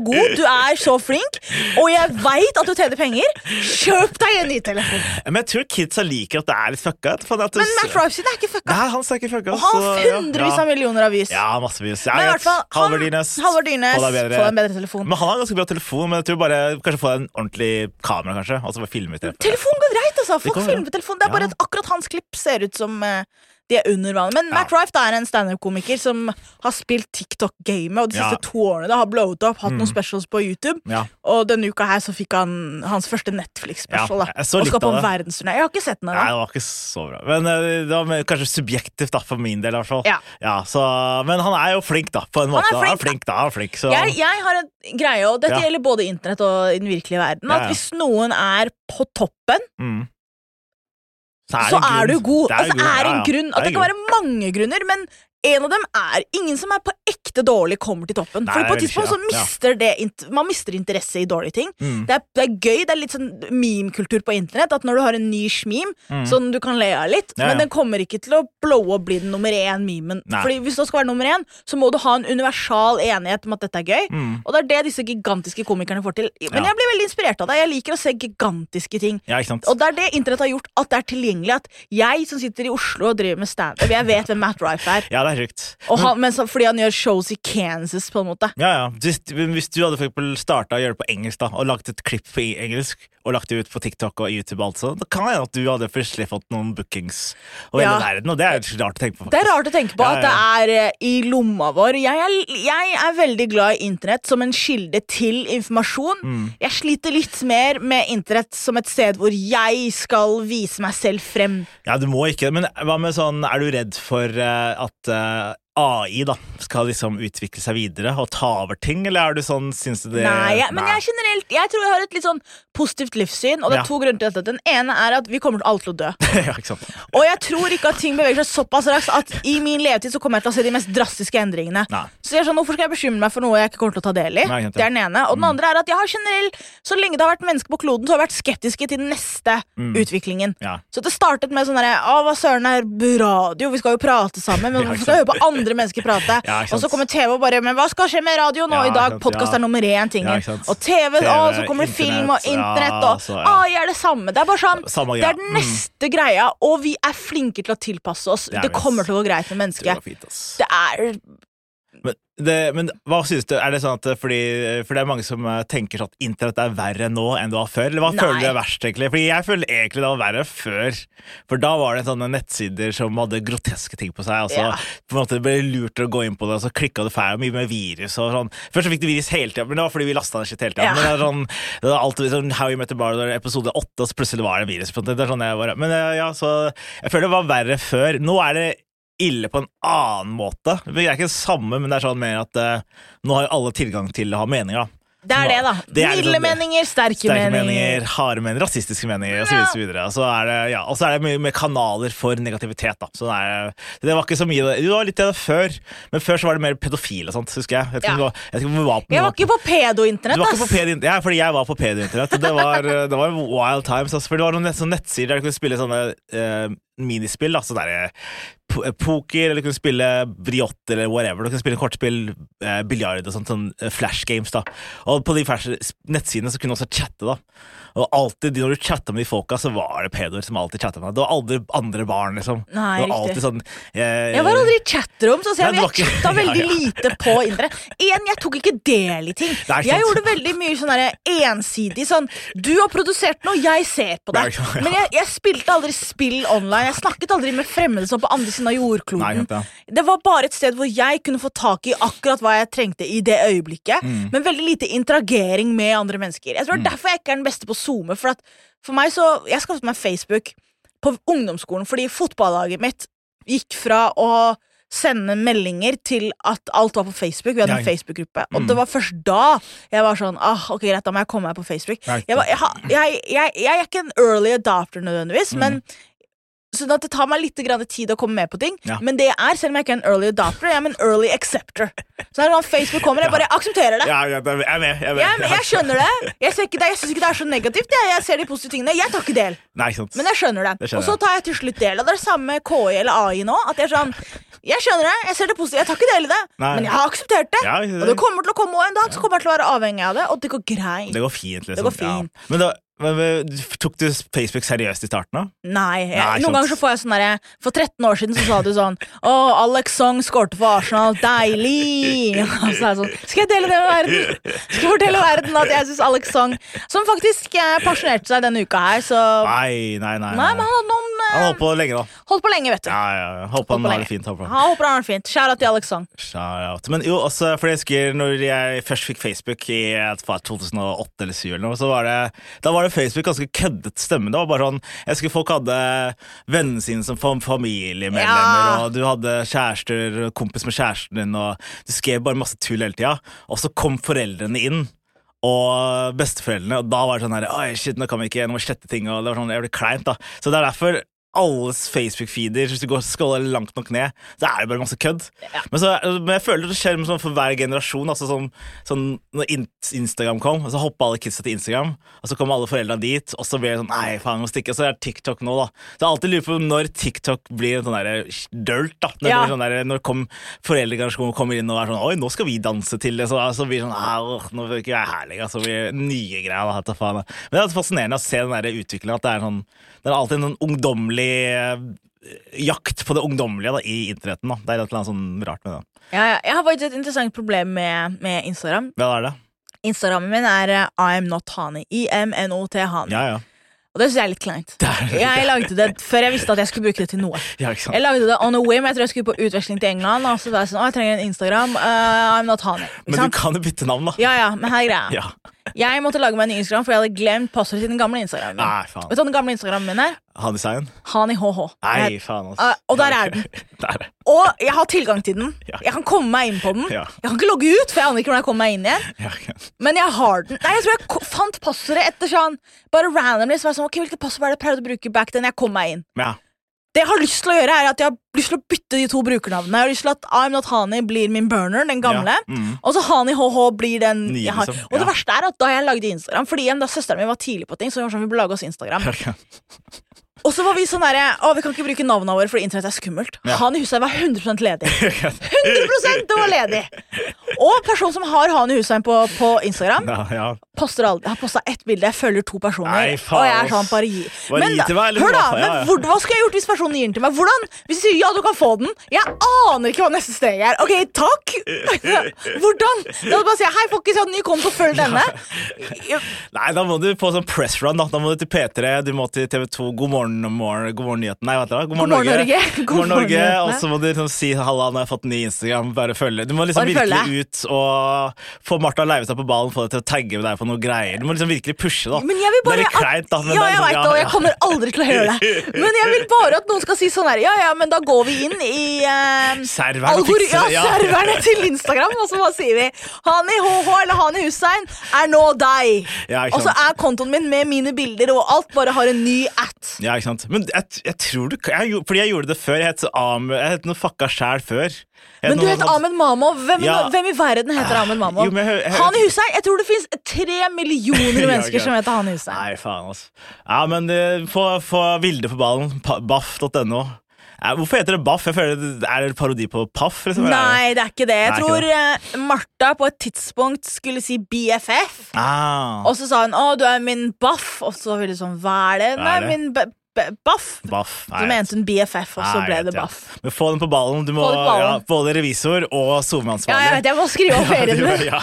S3: God, du er så flink, og jeg veit at du tjener penger. Kjøp deg en ny telefon.
S2: Men jeg tror kidsa liker at det er litt fucka. Det-
S3: Men Matt Rife sin er ikke fucka.
S2: Nei, han er ikke fucka.
S3: Og han har hundrevis
S2: ja.
S3: av millioner av views.
S2: Ja, massevis. Ja,
S3: Men i
S2: jeg
S3: hvert fall,
S2: vet. Halvard Dyrnes, Få deg
S3: en bedre telefon.
S2: Men han har ganske bra telefon, men jeg tror bare kanskje få en ordentlig kamera, kanskje. Og så bare filme ut det.
S3: Telefon går greit, altså. Folk filmer på telefon. Det er bare at akkurat hans klipp ser ut som eh, de er under vannet. Men Rife da er en standup-komiker som har spilt TikTok-gamet, og de
S2: Ja.
S3: siste to årene da har blowet opp, hatt
S2: Mm.
S3: noen specials på YouTube.
S2: Ja.
S3: Og denne uka her så fikk han hans første Netflix-special.
S2: Ja,
S3: Og skal på en
S2: det.
S3: verdensturné. Jeg har ikke sett den ennå.
S2: det var ikke så bra. Men eh, det var kanskje subjektivt, da, for min del, i hvert fall.
S3: Ja.
S2: så, men han er jo flink, da, på en
S3: Han
S2: måte.
S3: er flink,
S2: han er flink, da. Han er flink, så
S3: Jeg, jeg har en greie, og dette
S2: Ja.
S3: gjelder både internett og i den virkelige verden,
S2: Ja,
S3: at
S2: ja.
S3: hvis noen er på toppen,
S2: mm.
S3: Så er du god.
S2: Det er
S3: altså, er en grunn. At
S2: Det
S3: det kan være mange grunner, men en av dem er ingen som er på ekte dårlig, kommer til toppen.
S2: Nei,
S3: For på et tidspunkt så mister det Man mister interesse i dårlige ting.
S2: Mm.
S3: Det, er, det er gøy. Det er litt sånn meme-kultur på internett. At når du har en ny meme,
S2: Mm.
S3: sånn du kan le av litt,
S2: Ja, ja.
S3: men den kommer ikke til å blowe og bli den nummer én-memen. Fordi Hvis du skal være nummer én, så må du ha en universal enighet om at dette er gøy.
S2: Mm.
S3: Og det er det disse gigantiske komikerne får til. Men
S2: Ja.
S3: jeg blir veldig inspirert av det. Jeg liker å se gigantiske ting.
S2: Ja, ikke sant?
S3: Og det er det internett har gjort, at det er tilgjengelig. At jeg som sitter i Oslo og driver med standup, jeg vet hvem Matt Rife er.
S2: Ja, det er sjukt.
S3: Fordi han gjør shows i Kansas, på en måte.
S2: Ja, ja. Hvis, hvis du hadde for eksempel starta å gjøre det på engelsk da, og lagt et klipp på engelsk og lagt det ut på TikTok og YouTube, altså, da kan det hende at du hadde plutselig fått noen bookings over
S3: Ja.
S2: hele verden. Og det er rart å tenke på.
S3: Det er rart å tenke på at det er eh, i lomma vår. Jeg er, jeg er veldig glad i internett som en kilde til informasjon.
S2: Mm.
S3: Jeg sliter litt mer med internett som et sted hvor jeg skal vise meg selv frem.
S2: Ja, du må ikke Men hva med sånn, er du redd for eh, at eh, AI da skal liksom utvikle seg videre og ta over ting, eller er du sånn, syns du det
S3: Nei, jeg, men jeg er generelt Jeg tror jeg har et litt sånn positivt livssyn, og det er
S2: Ja.
S3: to grunner til dette. Den ene er at vi kommer alle til å dø.
S2: ja?
S3: Og jeg tror ikke at ting beveger seg såpass raskt at i min levetid så kommer jeg til å se de mest drastiske endringene.
S2: Nei.
S3: Så jeg er sånn, Hvorfor skal jeg bekymre meg for noe jeg ikke kommer til å ta del i?
S2: Nei,
S3: det er den ene. Og den andre er at jeg har generelt, så lenge det har vært mennesker på kloden, så har jeg vært skeptiske til den neste
S2: Mm.
S3: utviklingen.
S2: Ja.
S3: Så det startet med sånn herre Å, hva søren er radio? Vi skal jo prate sammen. Men hvorfor skal jeg høre på andre mennesker prate?
S2: Ja,
S3: og så kommer TV og bare Men hva skal skje med radio nå
S2: Ja,
S3: i dag? Podkast er nummer én-tingen.
S2: Ja,
S3: og TV,
S2: TV,
S3: og så kommer det film og
S2: internett,
S3: og
S2: altså.
S3: AI er det samme. Det er bare sånn
S2: Samme
S3: Det er den neste greia, og vi er flinke til å tilpasse oss.
S2: Det
S3: Det, kommer til å gå greit med mennesket. Det er
S2: Men, det, men hva synes du? Er det sånn at fordi, For det er mange som eh, tenker sånn at internett er verre nå enn det var før. Eller hva
S3: Nei.
S2: føler du er verst, egentlig? Fordi jeg føler egentlig det var verre før. For da var det sånne nettsider som hadde groteske ting på seg. Og så
S3: Ja.
S2: på en måte ble lurt å gå inn på det, og så klikka det feil, mye med virus og sånn. Først så fikk du virus hele tida, men det var fordi vi lasta ned shit hele tida.
S3: Ja.
S2: Men det er sånn, det er alltid sånn How You Met The Mother episode åtte, og så plutselig var det virus. Det er sånn jeg bare, men eh, ja, så jeg føler det var verre før. Nå er det ille på en annen måte. Det er ikke det samme, men det er sånn mer at uh, nå har jo alle tilgang til å ha meninger. da.
S3: det, er det da.
S2: Det er liksom
S3: Milde meninger, sterke,
S2: Sterke
S3: meninger.
S2: meninger, harde meninger, rasistiske meninger osv. Og så. Og så er det, ja, og så er det mye med kanaler for negativitet. da. Så det, er, det var ikke så mye Det var litt det før, men før så var det mer pedofil og sånt, husker jeg. Jeg
S3: Ja.
S2: var- jeg
S3: Jeg var ikke på pedo-internett,
S2: du på pedo Ja, fordi jeg var på pedo-internett. Det var, det var wild times. Altså, for det var noen nett, sånne nettsider der du kunne spille sånne uh, minispill. Altså der, po- poker, eller du kunne spille briott eller whatever. Du kunne spille kortspill, eh, biljard og sånt, sånn eh, flash games. da Og på de nettsidene så kunne du også chatte. da Og alltid når du chatta med de folka, så var det pedoer som alltid chatta med deg. Det var aldri andre barn, liksom.
S3: Nei,
S2: det var alltid sånn eh,
S3: Jeg var aldri i chatrom, så jeg, jeg chatta veldig
S2: Ja, ja.
S3: lite på internett. Én, jeg tok ikke del i ting. Jeg gjorde veldig mye sånn ensidig sånn Du har produsert noe, jeg ser på det. Men jeg, jeg spilte aldri spill online. Jeg snakket aldri med fremmede som på andre siden av jordkloden.
S2: Nei.
S3: Det var bare et sted hvor jeg kunne få tak i akkurat hva jeg trengte i det øyeblikket,
S2: Mm.
S3: men veldig lite interagering med andre mennesker. Jeg tror er derfor jeg ikke er den beste på Zoome. For, for meg så, Jeg skaffet meg Facebook på ungdomsskolen fordi fotballaget mitt gikk fra å sende meldinger til at alt var på Facebook. Vi hadde en. Facebook-gruppe. Og
S2: Mm.
S3: det var først da jeg var sånn ah, Ok, greit, da må jeg komme meg på Facebook. Jeg, var, jeg, jeg, jeg er ikke en early adopter nødvendigvis,
S2: Mm.
S3: men Sånn at det tar meg litt grann tid å komme med på ting.
S2: Ja.
S3: Men det jeg er, selv om jeg ikke er en early adopter, jeg er en early acceptor. Så når Facebook kommer, jeg bare aksepterer det.
S2: Ja, ja, jeg er med. Jeg, er med, jeg, er.
S3: Jeg, jeg skjønner det. Jeg, ser ikke det. jeg syns ikke det er så negativt. Jeg, ser de positive tingene. Jeg tar ikke del.
S2: Nei.
S3: Men jeg skjønner det.
S2: Det
S3: og så tar jeg til slutt del. Og det er det samme med KI eller AI nå. At jeg er sånn Jeg skjønner det, jeg ser det positive. Jeg tar ikke del i det.
S2: Nei.
S3: Men jeg har akseptert det.
S2: Ja, det-
S3: Og det kommer til å komme, og en dag så kommer jeg til å være avhengig av det. Og det går greit.
S2: Det går fint, liksom.
S3: Det går fint.
S2: Men, da, men, tok du Facebook seriøst i starten, da?
S3: Nei. Jeg,
S2: Nei,
S3: noen ganger så får jeg sånn derre For 13 år siden så sa du sånn Å, Alex Song skårte for Arsenal. Deilig! Og så er jeg sånn Skal jeg dele det med verden? Skal jeg fortelle verden at jeg syns Alex Song Som faktisk pensjonerte seg denne uka her, så
S2: Nei, nei, nei.
S3: Nei, men han hadde noen eh,
S2: Han holdt på lenge, da.
S3: Holdt på lenge, vet du.
S2: Ja, ja, ja. Håper han har det fint. Håper han.
S3: Håper han har det fint. Shout out til Alex Song.
S2: Shout out. Men jo, også, for jeg husker når jeg først fikk Facebook i jeg vet ikke, 2008 eller 2007 eller noe, så var det, da var det Facebook ganske køddet stemme. Det var bare sånn, jeg husker folk hadde vennene sine som familiemedlemmer,
S3: Ja.
S2: og du hadde kjærester, kompis med kjæresten din, og du skrev bare masse tull hele tida. Og så kom foreldrene inn. Og besteforeldrene, og da var det sånn her Oi, shit, nå kan vi ikke, nå må vi slette ting. Og det var sånn, jeg ble kleint da Så det er derfor alles Facebook-feeder, hvis du går scroller langt nok ned, så er det bare masse kødd. Men, så, men jeg føler det skjer sånn for hver generasjon. Altså sånn, sånn, når Instagram kom, og så hoppa alle kidsa til Instagram, og så kom alle foreldra dit, og så blir det sånn Nei, faen, må stikke. Og så er det TikTok nå, da. Så jeg alltid lurer på når TikTok blir en sånn derre dirt, da. Når,
S3: Ja.
S2: sånn der, når kom foreldregenerasjonen kommer inn og er sånn Oi, nå skal vi danse til det. Så, så blir det sånn «Ah, åh, Nå vil ikke jeg her lenger. Så blir det nye greier. Da, faen. Men det er fascinerende å se den der utviklinga. At det er, sånn, det er alltid en sånn ungdommelig eh, jakt på det ungdommelige da, i internetten. Da. Det er et eller annet sånn rart med det.
S3: Ja, ja. Jeg har faktisk et interessant problem med, med Instagram.
S2: Hva er det?
S3: Instagrammen min er eh, I'm not honey. I-M-N-O-T Hani.
S2: Ja, ja.
S3: Og det syns jeg er litt kleint. Jeg lagde det før jeg visste at jeg skulle bruke det til noe.
S2: ja?
S3: Jeg lagde det on a whim. Jeg tror jeg skulle på utveksling til England. Og så var jeg sånn, å, jeg trenger en Instagram. Uh, I'm not honey.
S2: Men du kan jo bytte navn, da.
S3: Ja, ja, men her er greia.
S2: Ja.
S3: Jeg måtte lage meg en ny Instagram, for jeg hadde glemt passordet til den gamle Instagramen.
S2: Nei, faen.
S3: Vet du hva den gamle Instagramen min er?
S2: Handesign?
S3: Hani HH.
S2: Nei, faen. ass.
S3: Uh, og der er den.
S2: Der er.
S3: Og jeg har tilgang til den.
S2: Ja.
S3: Jeg kan komme meg inn på den.
S2: Ja.
S3: Jeg kan ikke logge ut, for jeg aner ikke hvordan jeg kommer meg inn igjen.
S2: Ja.
S3: Men jeg har den. Nei, jeg tror jeg fant passordet etter sånn Bare randomly. Så var jeg sånn, ok, Hvilket passord var det jeg pleide å bruke back then jeg kom meg inn?
S2: Ja.
S3: Det jeg har lyst til å gjøre, er at jeg har lyst til å bytte de to brukernavnene. Jeg har lyst til at I'm Not Hani blir min burner, den gamle.
S2: Ja, mm.
S3: Og så Hani HH blir den
S2: Nye,
S3: jeg har.
S2: liksom,
S3: Og det
S2: ja.
S3: verste er at da jeg lagde Instagram Fordi igjen, da søsteren min var tidlig på ting, så vi var sånn, vi burde lage oss Instagram. Og så var vi sånn derre Å, vi kan ikke bruke navnene våre fordi internett er skummelt.
S2: Ja.
S3: Han i Hussein var 100 ledig. 100 det var ledig! Og personen som har Han i Hussein på, på Instagram,
S2: Ja, ja.
S3: poster aldri, har posta ett bilde. Jeg følger to personer.
S2: Nei, faen,
S3: og jeg er sånn, bare gi. Men da,
S2: meg,
S3: hør da, men hvor, hva skulle jeg gjort hvis personen gir den til meg? Hvordan? Hvis de sier ja, du kan få den. Jeg aner ikke hva neste steg er. Ok, takk! Hvordan? Da bare sier hei, folkens, jeg har en ny konto, følg denne.
S2: Nei, da må du på sånn press run. Da, da må du til P3, du må til TV2. God morgen, morgen, god morgen nyheten. Nei, vet du hva? God morgen,
S3: God morgen,
S2: Norge.
S3: Norge.
S2: God morgen, Norge. Og så må du liksom si halla, nå har jeg fått ny Instagram. Bare følge. Du må liksom
S3: Bare
S2: virkelig
S3: følge.
S2: ut og få Martha Leivestad på ballen, få deg til å tagge med deg på noe greier. Du må liksom virkelig pushe, da.
S3: Men jeg vil bare
S2: det er litt kleint, da. Men
S3: ja, jeg
S2: sånn-
S3: vet det, og jeg kommer aldri til å gjøre det. Men jeg vil bare at noen skal si sånn her Ja, ja, men da går vi inn i eh,
S2: Serveren og fikser
S3: ja,
S2: ja.
S3: serverne til Instagram, og så bare sier vi Hani HH eller Hani Hussein er nå deg.
S2: Ja,
S3: og så er kontoen min med mine bilder, og alt bare har en ny at.
S2: Ja, ikke sant. Men jeg, jeg tror du jeg, Fordi jeg gjorde det før. Jeg het Am- jeg het noe fucka sjæl før.
S3: Men du
S2: het
S3: heter Ahmed Mamo. Hvem,
S2: Ja.
S3: hvem i verden heter Ahmed Mamo?
S2: Jo, jeg hø-
S3: Hani Hussein. Jeg tror det finnes tre millioner mennesker
S2: ja,
S3: som heter Han i Hussein.
S2: Nei, faen, altså. Ja, men eh, få, få Vilde på ballen. Baff.no. Hvorfor heter det Baff? Jeg føler det Er det parodi på Paff? Liksom?
S3: Nei, det er ikke det. Jeg
S2: Nei,
S3: tror det. Martha på et tidspunkt skulle si BFF.
S2: Ah,
S3: Og så sa hun 'Å, du er min baff', og så ville hun sånn 'Hva er det?'
S2: Hva
S3: Nei,
S2: er det?
S3: min baff.
S2: Baff.
S3: du mente en BFF, og så
S2: Nei,
S3: ble det
S2: Baff. ja. Men få den på ballen. Du må,
S3: på ballen.
S2: Ja, både revisor og SoMe-ansvarlig.
S3: Ja, jeg vet, jeg må skrive opp ferien
S2: Ja.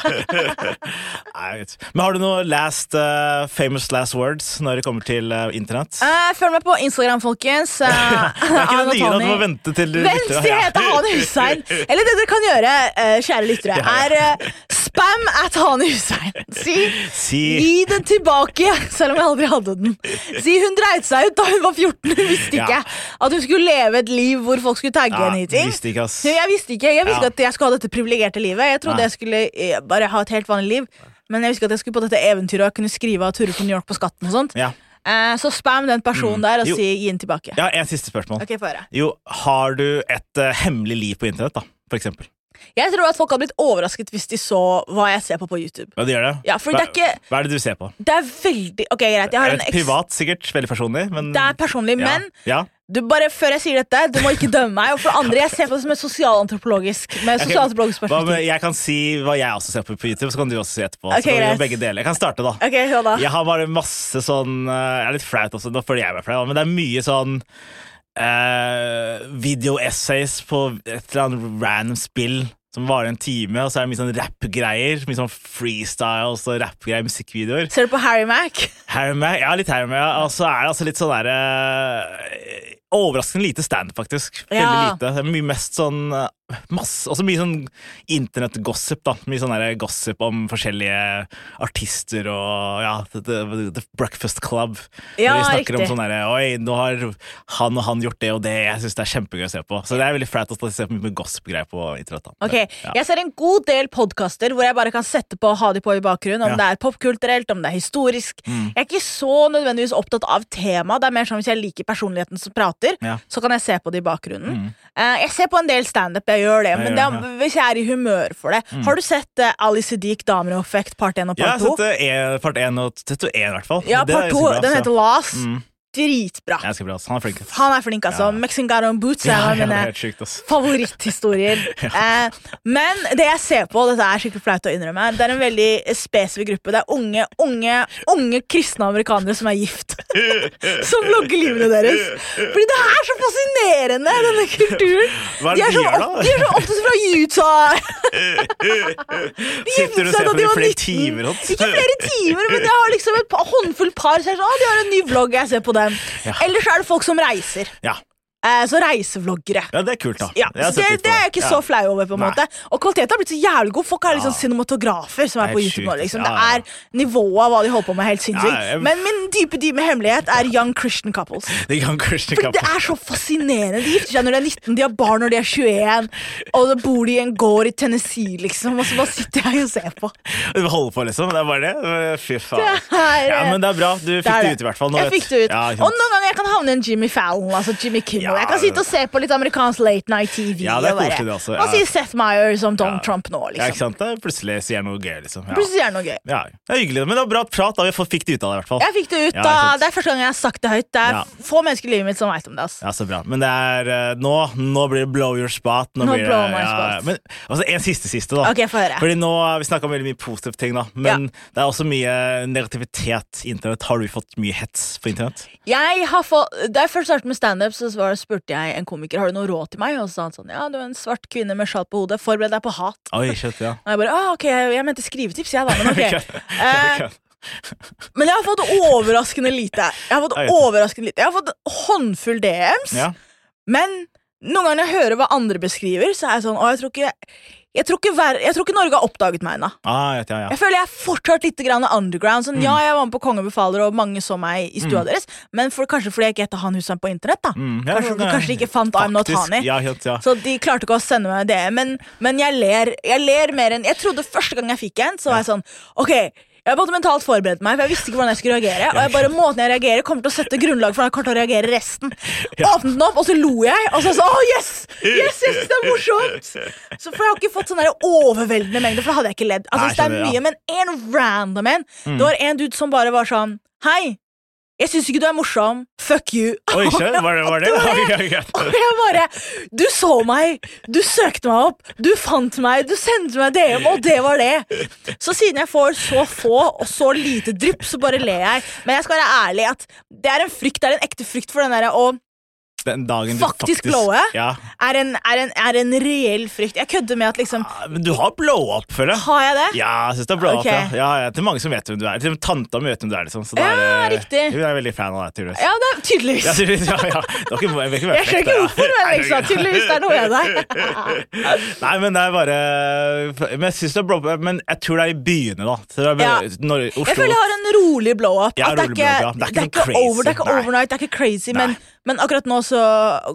S2: Men har du noe last uh, famous last words når det kommer til uh, internett?
S3: Uh, følg meg på Instagram, folkens.
S2: Det er ikke det nye, da. Du må vente til du
S3: Vent,
S2: lytter,
S3: jeg heter Hane Hussein. Eller det dere kan gjøre, kjære lyttere, er spam at Hani Hussein. Si,
S2: Si
S3: gi den tilbake, selv om jeg aldri hadde den. Si hun dreit seg ut da hun var 14. Hun visste
S2: Ja.
S3: at hun skulle leve et liv hvor folk skulle tagge
S2: Ja,
S3: henne i ting.
S2: visste ikke, ass.
S3: Jeg visste ikke Jeg visste
S2: Ja.
S3: ikke at jeg skulle ha dette privilegerte livet. Jeg trodde jeg skulle eh, bare ha et helt vanlig liv. Men jeg visste ikke at jeg skulle på dette eventyret og kunne skrive av turer på New York på skatten. og sånt
S2: Ja.
S3: Eh, Så spam den personen
S2: Mm.
S3: der og
S2: Jo.
S3: si gi den tilbake.
S2: ja, en siste spørsmål.
S3: Okay.
S2: Jo, har du et uh, hemmelig liv på internett, da? For eksempel?
S3: Jeg tror at folk hadde blitt overrasket hvis de så hva jeg ser på på YouTube.
S2: Ja, de gjør det?
S3: Ja, for det er ikke
S2: Hva er det du ser på?
S3: Det er veldig Ok, greit. Jeg har en eks...
S2: privat, sikkert? Veldig personlig? Men
S3: Det er personlig,
S2: ja.
S3: men
S2: ja.
S3: du bare før jeg sier dette, du må ikke dømme meg. Og for det andre, jeg ser på det som et sosialantropologisk Med
S2: sosialantropologisk
S3: sosialantropologisk
S2: hva. Jeg kan si hva jeg også ser på på YouTube, så kan du også si etterpå.
S3: Ok,
S2: så kan vi begge deler. Jeg kan starte, da.
S3: Ok, hør da.
S2: Jeg har bare masse sånn eh, Jeg er litt flaut også, nå føler jeg meg flau, men det er mye sånn uh, video-essays på et eller annet random spill som varer en time, og så er det mye sånn rap-greier. Mye sånn freestyles og rappgreier, musikkvideoer.
S3: Ser du på Harry Mac?
S2: Harry Mac, ja, litt Harry Mac. Og så er det altså litt sånn derre Overraskende lite stand, faktisk. Veldig
S3: Ja.
S2: lite. Det er mye mest sånn eh, masse Også mye sånn internettgossip, da. Mye sånn gossip om forskjellige artister og ja, The, the, the Breakfast Club.
S3: Ja,
S2: de snakker
S3: riktig.
S2: om sånn derre Oi, nå har han og han gjort det og det. Jeg syns det er kjempegøy å se på. Så det er veldig flaut å se på mye gossip-greier på internett. da.
S3: Ok,
S2: Ja.
S3: Jeg ser en god del podkaster hvor jeg bare kan sette på og ha de på i bakgrunnen. Om
S2: Ja.
S3: det er popkulturelt, om det er historisk.
S2: Mm.
S3: Jeg er ikke så nødvendigvis opptatt av tema. Det er mer sånn Hvis jeg liker personligheten som prater,
S2: Ja.
S3: så kan jeg se på det i bakgrunnen.
S2: Mm.
S3: Eh, jeg ser på en del standup, jeg gjør det,
S2: Jeg
S3: men
S2: gjør
S3: det er, hvis jeg er i humør for det
S2: Mm.
S3: Har du sett uh, Ali Siddiq, Damer og effekt, part 1 og part 2?
S2: Ja, jeg har sett eh, part 1 og to i hvert fall.
S3: Ja, part 2. Den heter Las.
S2: Mm.
S3: Dritbra.
S2: Ganske bra. ass. Han er flink.
S3: Han er flink, altså.
S2: Ja.
S3: Mexican Boots er
S2: Ja, ja, det
S3: mine
S2: ass.
S3: favoritthistorier. eh, men det jeg ser på, dette er skikkelig flaut å innrømme, det er en veldig spesifikk gruppe. Det er unge, unge, unge kristne amerikanere som er gift. som vlogger livene deres. Fordi det er så fascinerende, denne kulturen.
S2: Hva er
S3: De er
S2: de
S3: så,
S2: gjør, da?
S3: de er så opptatt fra Utah.
S2: Du og
S3: seg
S2: ser
S3: da de var
S2: flere
S3: 19.
S2: timer?
S3: Ikke flere timer, men jeg har liksom et håndfull par. som er sånn, «Å, de har en ny vlogg, jeg ser på dem.
S2: Ja.
S3: Ellers er det folk som reiser.
S2: Ja.
S3: Eh, så reisevloggere.
S2: ja, det er kult, da.
S3: Ja, det, det er jeg ikke
S2: Ja.
S3: så flau over. på en
S2: Nei.
S3: måte Og kvaliteten har blitt så jævlig god. Folk er liksom
S2: Ja.
S3: cinematografer som er
S2: er
S3: på YouTube Liksom. Det er Nivået av hva de holder på med, helt sinnssykt.
S2: Jeg-
S3: Men min dype dype hemmelighet er young Christian couples.
S2: Det young Christian
S3: couples For
S2: det
S3: er så fascinerende. De gifter seg når de er 19, de har barn når de er 21, og da bor de i en gård i Tennessee, liksom. Og så bare sitter jeg og ser på.
S2: Du holder på, liksom? Det er bare det? Er- Fy faen.
S3: Det er,
S2: Ja, men det er bra. Du fikk
S3: det,
S2: det ut, i hvert fall. Nå
S3: Jeg
S2: vet-
S3: fikk det ut. Og noen ganger jeg kan havne i en Jimmy Fallon, altså Jimmy Kimmel.
S2: Ja,
S3: jeg kan sitte og se på litt amerikansk late night TV.
S2: Ja, det er
S3: og
S2: koselig, det også, ja.
S3: sier Seth Meyer som Donald
S2: Ja.
S3: Trump nå,
S2: Ja, ikke
S3: liksom?
S2: sant? Det plutselig sier noe gøy, liksom. Ja.
S3: Plutselig sier det noe gøy.
S2: Ja, det er hyggelig, men det var bra prat. da Vi fikk det ut av det, i hvert fall.
S3: Jeg fikk det ut
S2: Ja,
S3: da. Det er første gang jeg har sagt det høyt. Det er få mennesker i livet mitt som veit om det. Altså.
S2: Ja, så bra. Men det er eh, nå, nå blir det blow your spot. Nå,
S3: Nå
S2: blir det,
S3: blow my
S2: ja,
S3: spot.
S2: Men altså, en siste siste, da.
S3: Ok, få høre.
S2: Fordi nå, Vi snakka om veldig mye positive ting, da. Men det er også mye negativitet i internett. Har du fått mye hets på internett?
S3: Jeg har fått, Da jeg først startet med standup, så var- spurte jeg en komiker Har du noe råd til meg. Og så sa han sånn Ja, du er en svart kvinne med sjal på hodet. Forbered deg på hat.
S2: Oi, shit, ja.
S3: Og jeg bare ah, ok, jeg mente skrivetips, jeg, da. Men ok. Eh, Men jeg har fått overraskende lite. Jeg har fått overraskende lite Jeg har fått håndfull DMs.
S2: Ja.
S3: Men noen ganger når jeg hører hva andre beskriver, så er jeg sånn Å, jeg tror ikke jeg tror, ikke jeg tror ikke Norge har oppdaget meg ennå.
S2: Ah, ja, ja.
S3: Jeg føler jeg er fortsatt litt grann underground. Sånn,
S2: Mm.
S3: Ja, jeg var med på Kongen befaler, og mange så meg i stua
S2: Mm.
S3: deres, men for, kanskje fordi jeg ikke heter han huset på internett. da
S2: Mm, ja,
S3: kanskje,
S2: er-
S3: kanskje de ikke fant I'm Not Hani. Så de klarte ikke å sende meg det. Men, men jeg ler Jeg ler mer enn Jeg trodde første gang jeg fikk en, så var jeg sånn Ok, jeg måtte mentalt forberede meg, for jeg visste ikke hvordan jeg skulle reagere. Og jeg bare måten jeg reagerer kommer til å sette grunnlag for hvordan jeg kommer til å reagere resten. Åpnet den opp, og så lo jeg. Og så sa oh, yes! Yes, jeg det er morsomt! Så for Jeg har ikke fått sånn overveldende mengde, for da hadde jeg ikke ledd. Altså,
S2: Nei,
S3: det er
S2: ja.
S3: mye, Men en random en.
S2: Mm.
S3: Det var en dude som bare var sånn Hei, jeg syns ikke du er morsom. Fuck you.
S2: Oi, shit, var det var det?
S3: Og jeg bare Du så meg, du søkte meg opp, du fant meg, du sendte meg DM, og det var det. Så siden jeg får så få og så lite drypp, så bare ler jeg. Men jeg skal være ærlig at det er en frykt, det er en ekte frykt for den derre å
S2: Den dagen du
S3: Faktisk
S2: faktisk
S3: blowe?
S2: Ja.
S3: er en, er, en, er en reell frykt. Jeg kødder med at liksom
S2: Men du har blow up, føler jeg.
S3: Har jeg det?
S2: Ja, jeg synes det er blow up, ja. ja. ja. Det er mange som vet hvem du er. Til tanta mi vet hvem du er, liksom. Så
S3: Ja,
S2: er det,
S3: riktig.
S2: Hun er veldig fan av deg, tydeligvis.
S3: Ja, det er tydeligvis.
S2: Ja, tydeligvis, ja, ja. Dere, jeg,
S3: Jeg skjønner ikke hvorfor, men liksom, tydeligvis det er noe med deg.
S2: Nei, men det er bare Men jeg synes det er blow up Men jeg tror det er i byene, da. Bare,
S3: Ja.
S2: når, Oslo
S3: Jeg føler jeg har en rolig blow-up.
S2: Ja,
S3: at det er
S2: rolig
S3: ikke.
S2: Det er ikke
S3: det er ikke over, det er ikke overnight, det er ikke crazy,
S2: Nei.
S3: men akkurat nå så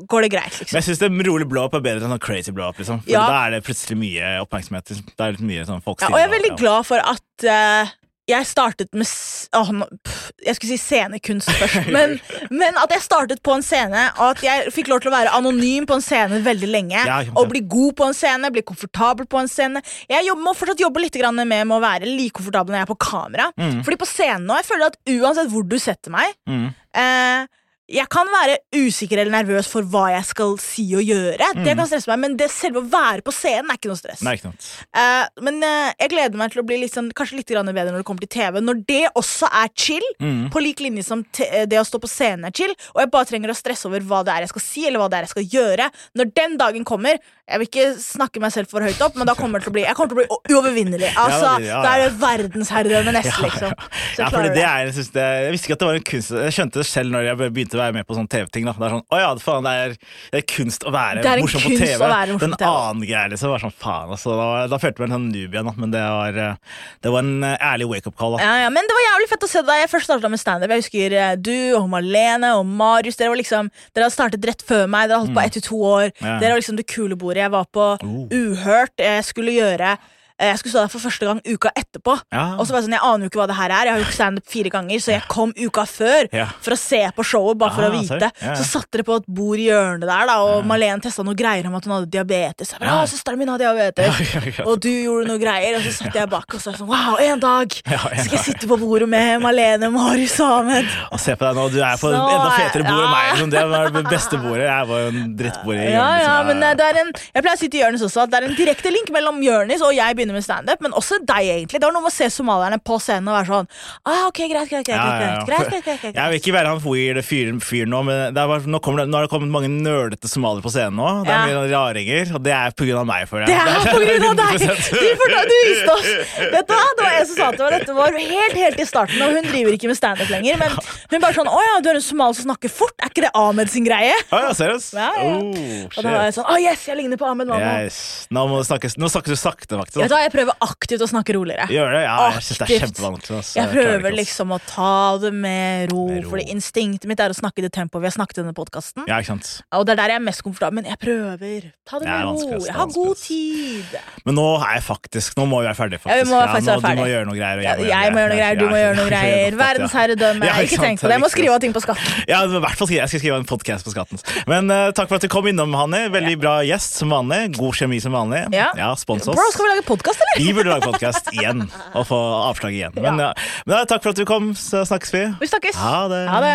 S3: går det greit.
S2: Men
S3: liksom
S2: jeg synes det rolig blow up er bedre enn sånn crazy blow up. Liksom. For
S3: Ja.
S2: Da er det plutselig mye oppmerksomhet. liksom. Det er litt mye sånn folk
S3: ja, Og jeg er veldig glad for at uh, jeg startet med åh, pff, Jeg skulle si scenekunst først, men, men at jeg startet på en scene, og at jeg fikk lov til å være anonym på en scene veldig lenge.
S2: Ja, ja.
S3: Og bli god på en scene, bli komfortabel på en scene. Jeg jobber, må fortsatt jobbe litt grann med med å være like komfortabel når jeg er på kamera.
S2: Mm.
S3: Fordi på scenen nå, jeg føler at uansett hvor du setter meg
S2: Mm.
S3: eh, jeg kan være usikker eller nervøs for hva jeg skal si og gjøre. Det
S2: Mm.
S3: kan stresse meg, Men det selve å være på scenen er ikke noe stress.
S2: Nei, ikke.
S3: Eh, men uh, jeg gleder meg til å bli litt sånn, kanskje litt bedre når det kommer til TV. Når det også er chill,
S2: Mm.
S3: på lik linje som eh, det å stå på scenen er chill, og jeg bare trenger å stresse over hva det er jeg skal si, eller hva det er jeg skal gjøre. Når den dagen kommer Jeg vil ikke snakke meg selv for høyt opp, men da kommer det til å bli Jeg kommer til å bli uovervinnelig. Altså,
S2: ja, ja,
S3: Da er det verdensherredømme neste, liksom. Så
S2: Ja, fordi det
S3: det.
S2: er, jeg, synes det, jeg visste ikke at det var en kunst Jeg skjønte det selv når jeg begynte å være med på sånne TV-ting. Det er sånn, å ja, faen, det er, det er kunst å være morsom på TV.
S3: morsom
S2: Den
S3: TV.
S2: annen greia liksom var sånn faen. Altså, da, da følte jeg meg sånn noob igjen, men det var, eh, det var en eh, ærlig wake-up-call.
S3: Ja, ja, men det var jævlig fett å se deg. jeg først starta med standup. Jeg husker eh, du og Malene og Marius. Dere var liksom Dere hadde startet rett før meg. Dere hadde holdt på
S2: Mm.
S3: ett til to år.
S2: Ja.
S3: Dere var liksom det kule bordet. Jeg var på
S2: Oh.
S3: Uhørt. Jeg skulle gjøre jeg skulle stå der for første gang uka etterpå.
S2: Ja.
S3: Og så var jeg sånn, Jeg aner jo ikke hva det her er. Jeg har jo standup fire ganger, så jeg kom uka før
S2: Ja.
S3: for å se på showet. bare for
S2: Ah,
S3: å vite.
S2: Ja.
S3: Så satt dere på et bord i hjørnet der, da og Malene testa noe greier om at hun hadde diabetes. Jeg bare,
S2: Ja.
S3: Søsteren min har diabetes. Og du gjorde noe greier, og så satt jeg bak og så sånn Wow, en dag
S2: en
S3: skal jeg sitte på bordet med Malene, Marius og Ahmed.
S2: Og se på deg nå, du er på
S3: Så,
S2: enda fetere bord enn meg. Liksom. Det var det beste bordet. Jeg var jo en drittbord i hjørnet,
S3: ja,
S2: ja,
S3: men eh, det er en, Jeg pleier å si til hjørnet også at det er en direkte link mellom Jonis og jeg begynner med standup, men også deg, egentlig. Det var noe med å se somalierne på scenen og være sånn ah, ok, greit, greit, greit, greit, greit, greit, greit, greit, greit.
S2: Jeg vil ikke være han weird fyren fyr nå, men det bare, nå, det, nå har det kommet mange nølete somaliere på scenen nå. Det er mye raringer, og det er på grunn av meg, føler
S3: Det
S2: jeg.
S3: er på grunn av deg! Du, fortalte, du viste oss Vet du hva, Det var en som sa til meg dette var helt helt i starten, og hun driver ikke med standup lenger. Men hun bare sånn Å ja, du er en somalier som snakker fort. Er ikke det Ahmed sin greie?
S2: Å ja, seriøst?
S3: Ja, ja.
S2: Oh,
S3: Og da var jeg sånn Å yes, jeg ligner på Ahmed nå.
S2: Yes. Nå, må du snakke, nå snakker du sakte, faktisk.
S3: Hva, Jeg prøver aktivt å snakke roligere.
S2: Gjør det? Ja, jeg synes det er kjempevanskelig. altså.
S3: Jeg prøver
S2: jeg
S3: liksom å ta det med ro,
S2: Med ro.
S3: fordi instinktet mitt er å snakke i det tempoet vi har snakket i denne podkasten.
S2: Ja, ikke sant.
S3: Og det er der jeg er mest komfortabel, men jeg prøver. Ta det med ro. Jeg har god tid.
S2: Men nå er jeg faktisk Nå må vi være ferdige,
S3: Ja, vi
S2: faktisk.
S3: må faktisk
S2: nå,
S3: ferdig.
S2: Du må gjøre noe greier, og jeg må
S3: jeg må gjøre noe greier, du må gjøre noe greier. Verdensherredømme.
S2: Ja, ikke
S3: tenk på
S2: det.
S3: Jeg må skrive av ting på skatten.
S2: Ja, i hvert fall jeg skal skrive en podcast på skatten. Men uh, takk for at du kom innom, Hanni. Veldig bra gjest som vanlig. God kjemi som vanlig.
S3: Ja.
S2: spons oss.
S3: Bro, skal vi lage podkast, eller?
S2: Vi burde lage podkast igjen og få avslag igjen. Men, ja. Men ja, takk for at du kom, så snakkes vi.
S3: Vi snakkes.
S2: Ha det.
S3: Ha det.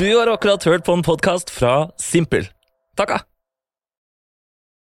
S8: Du har akkurat hørt på en podkast fra Simpel. Takka!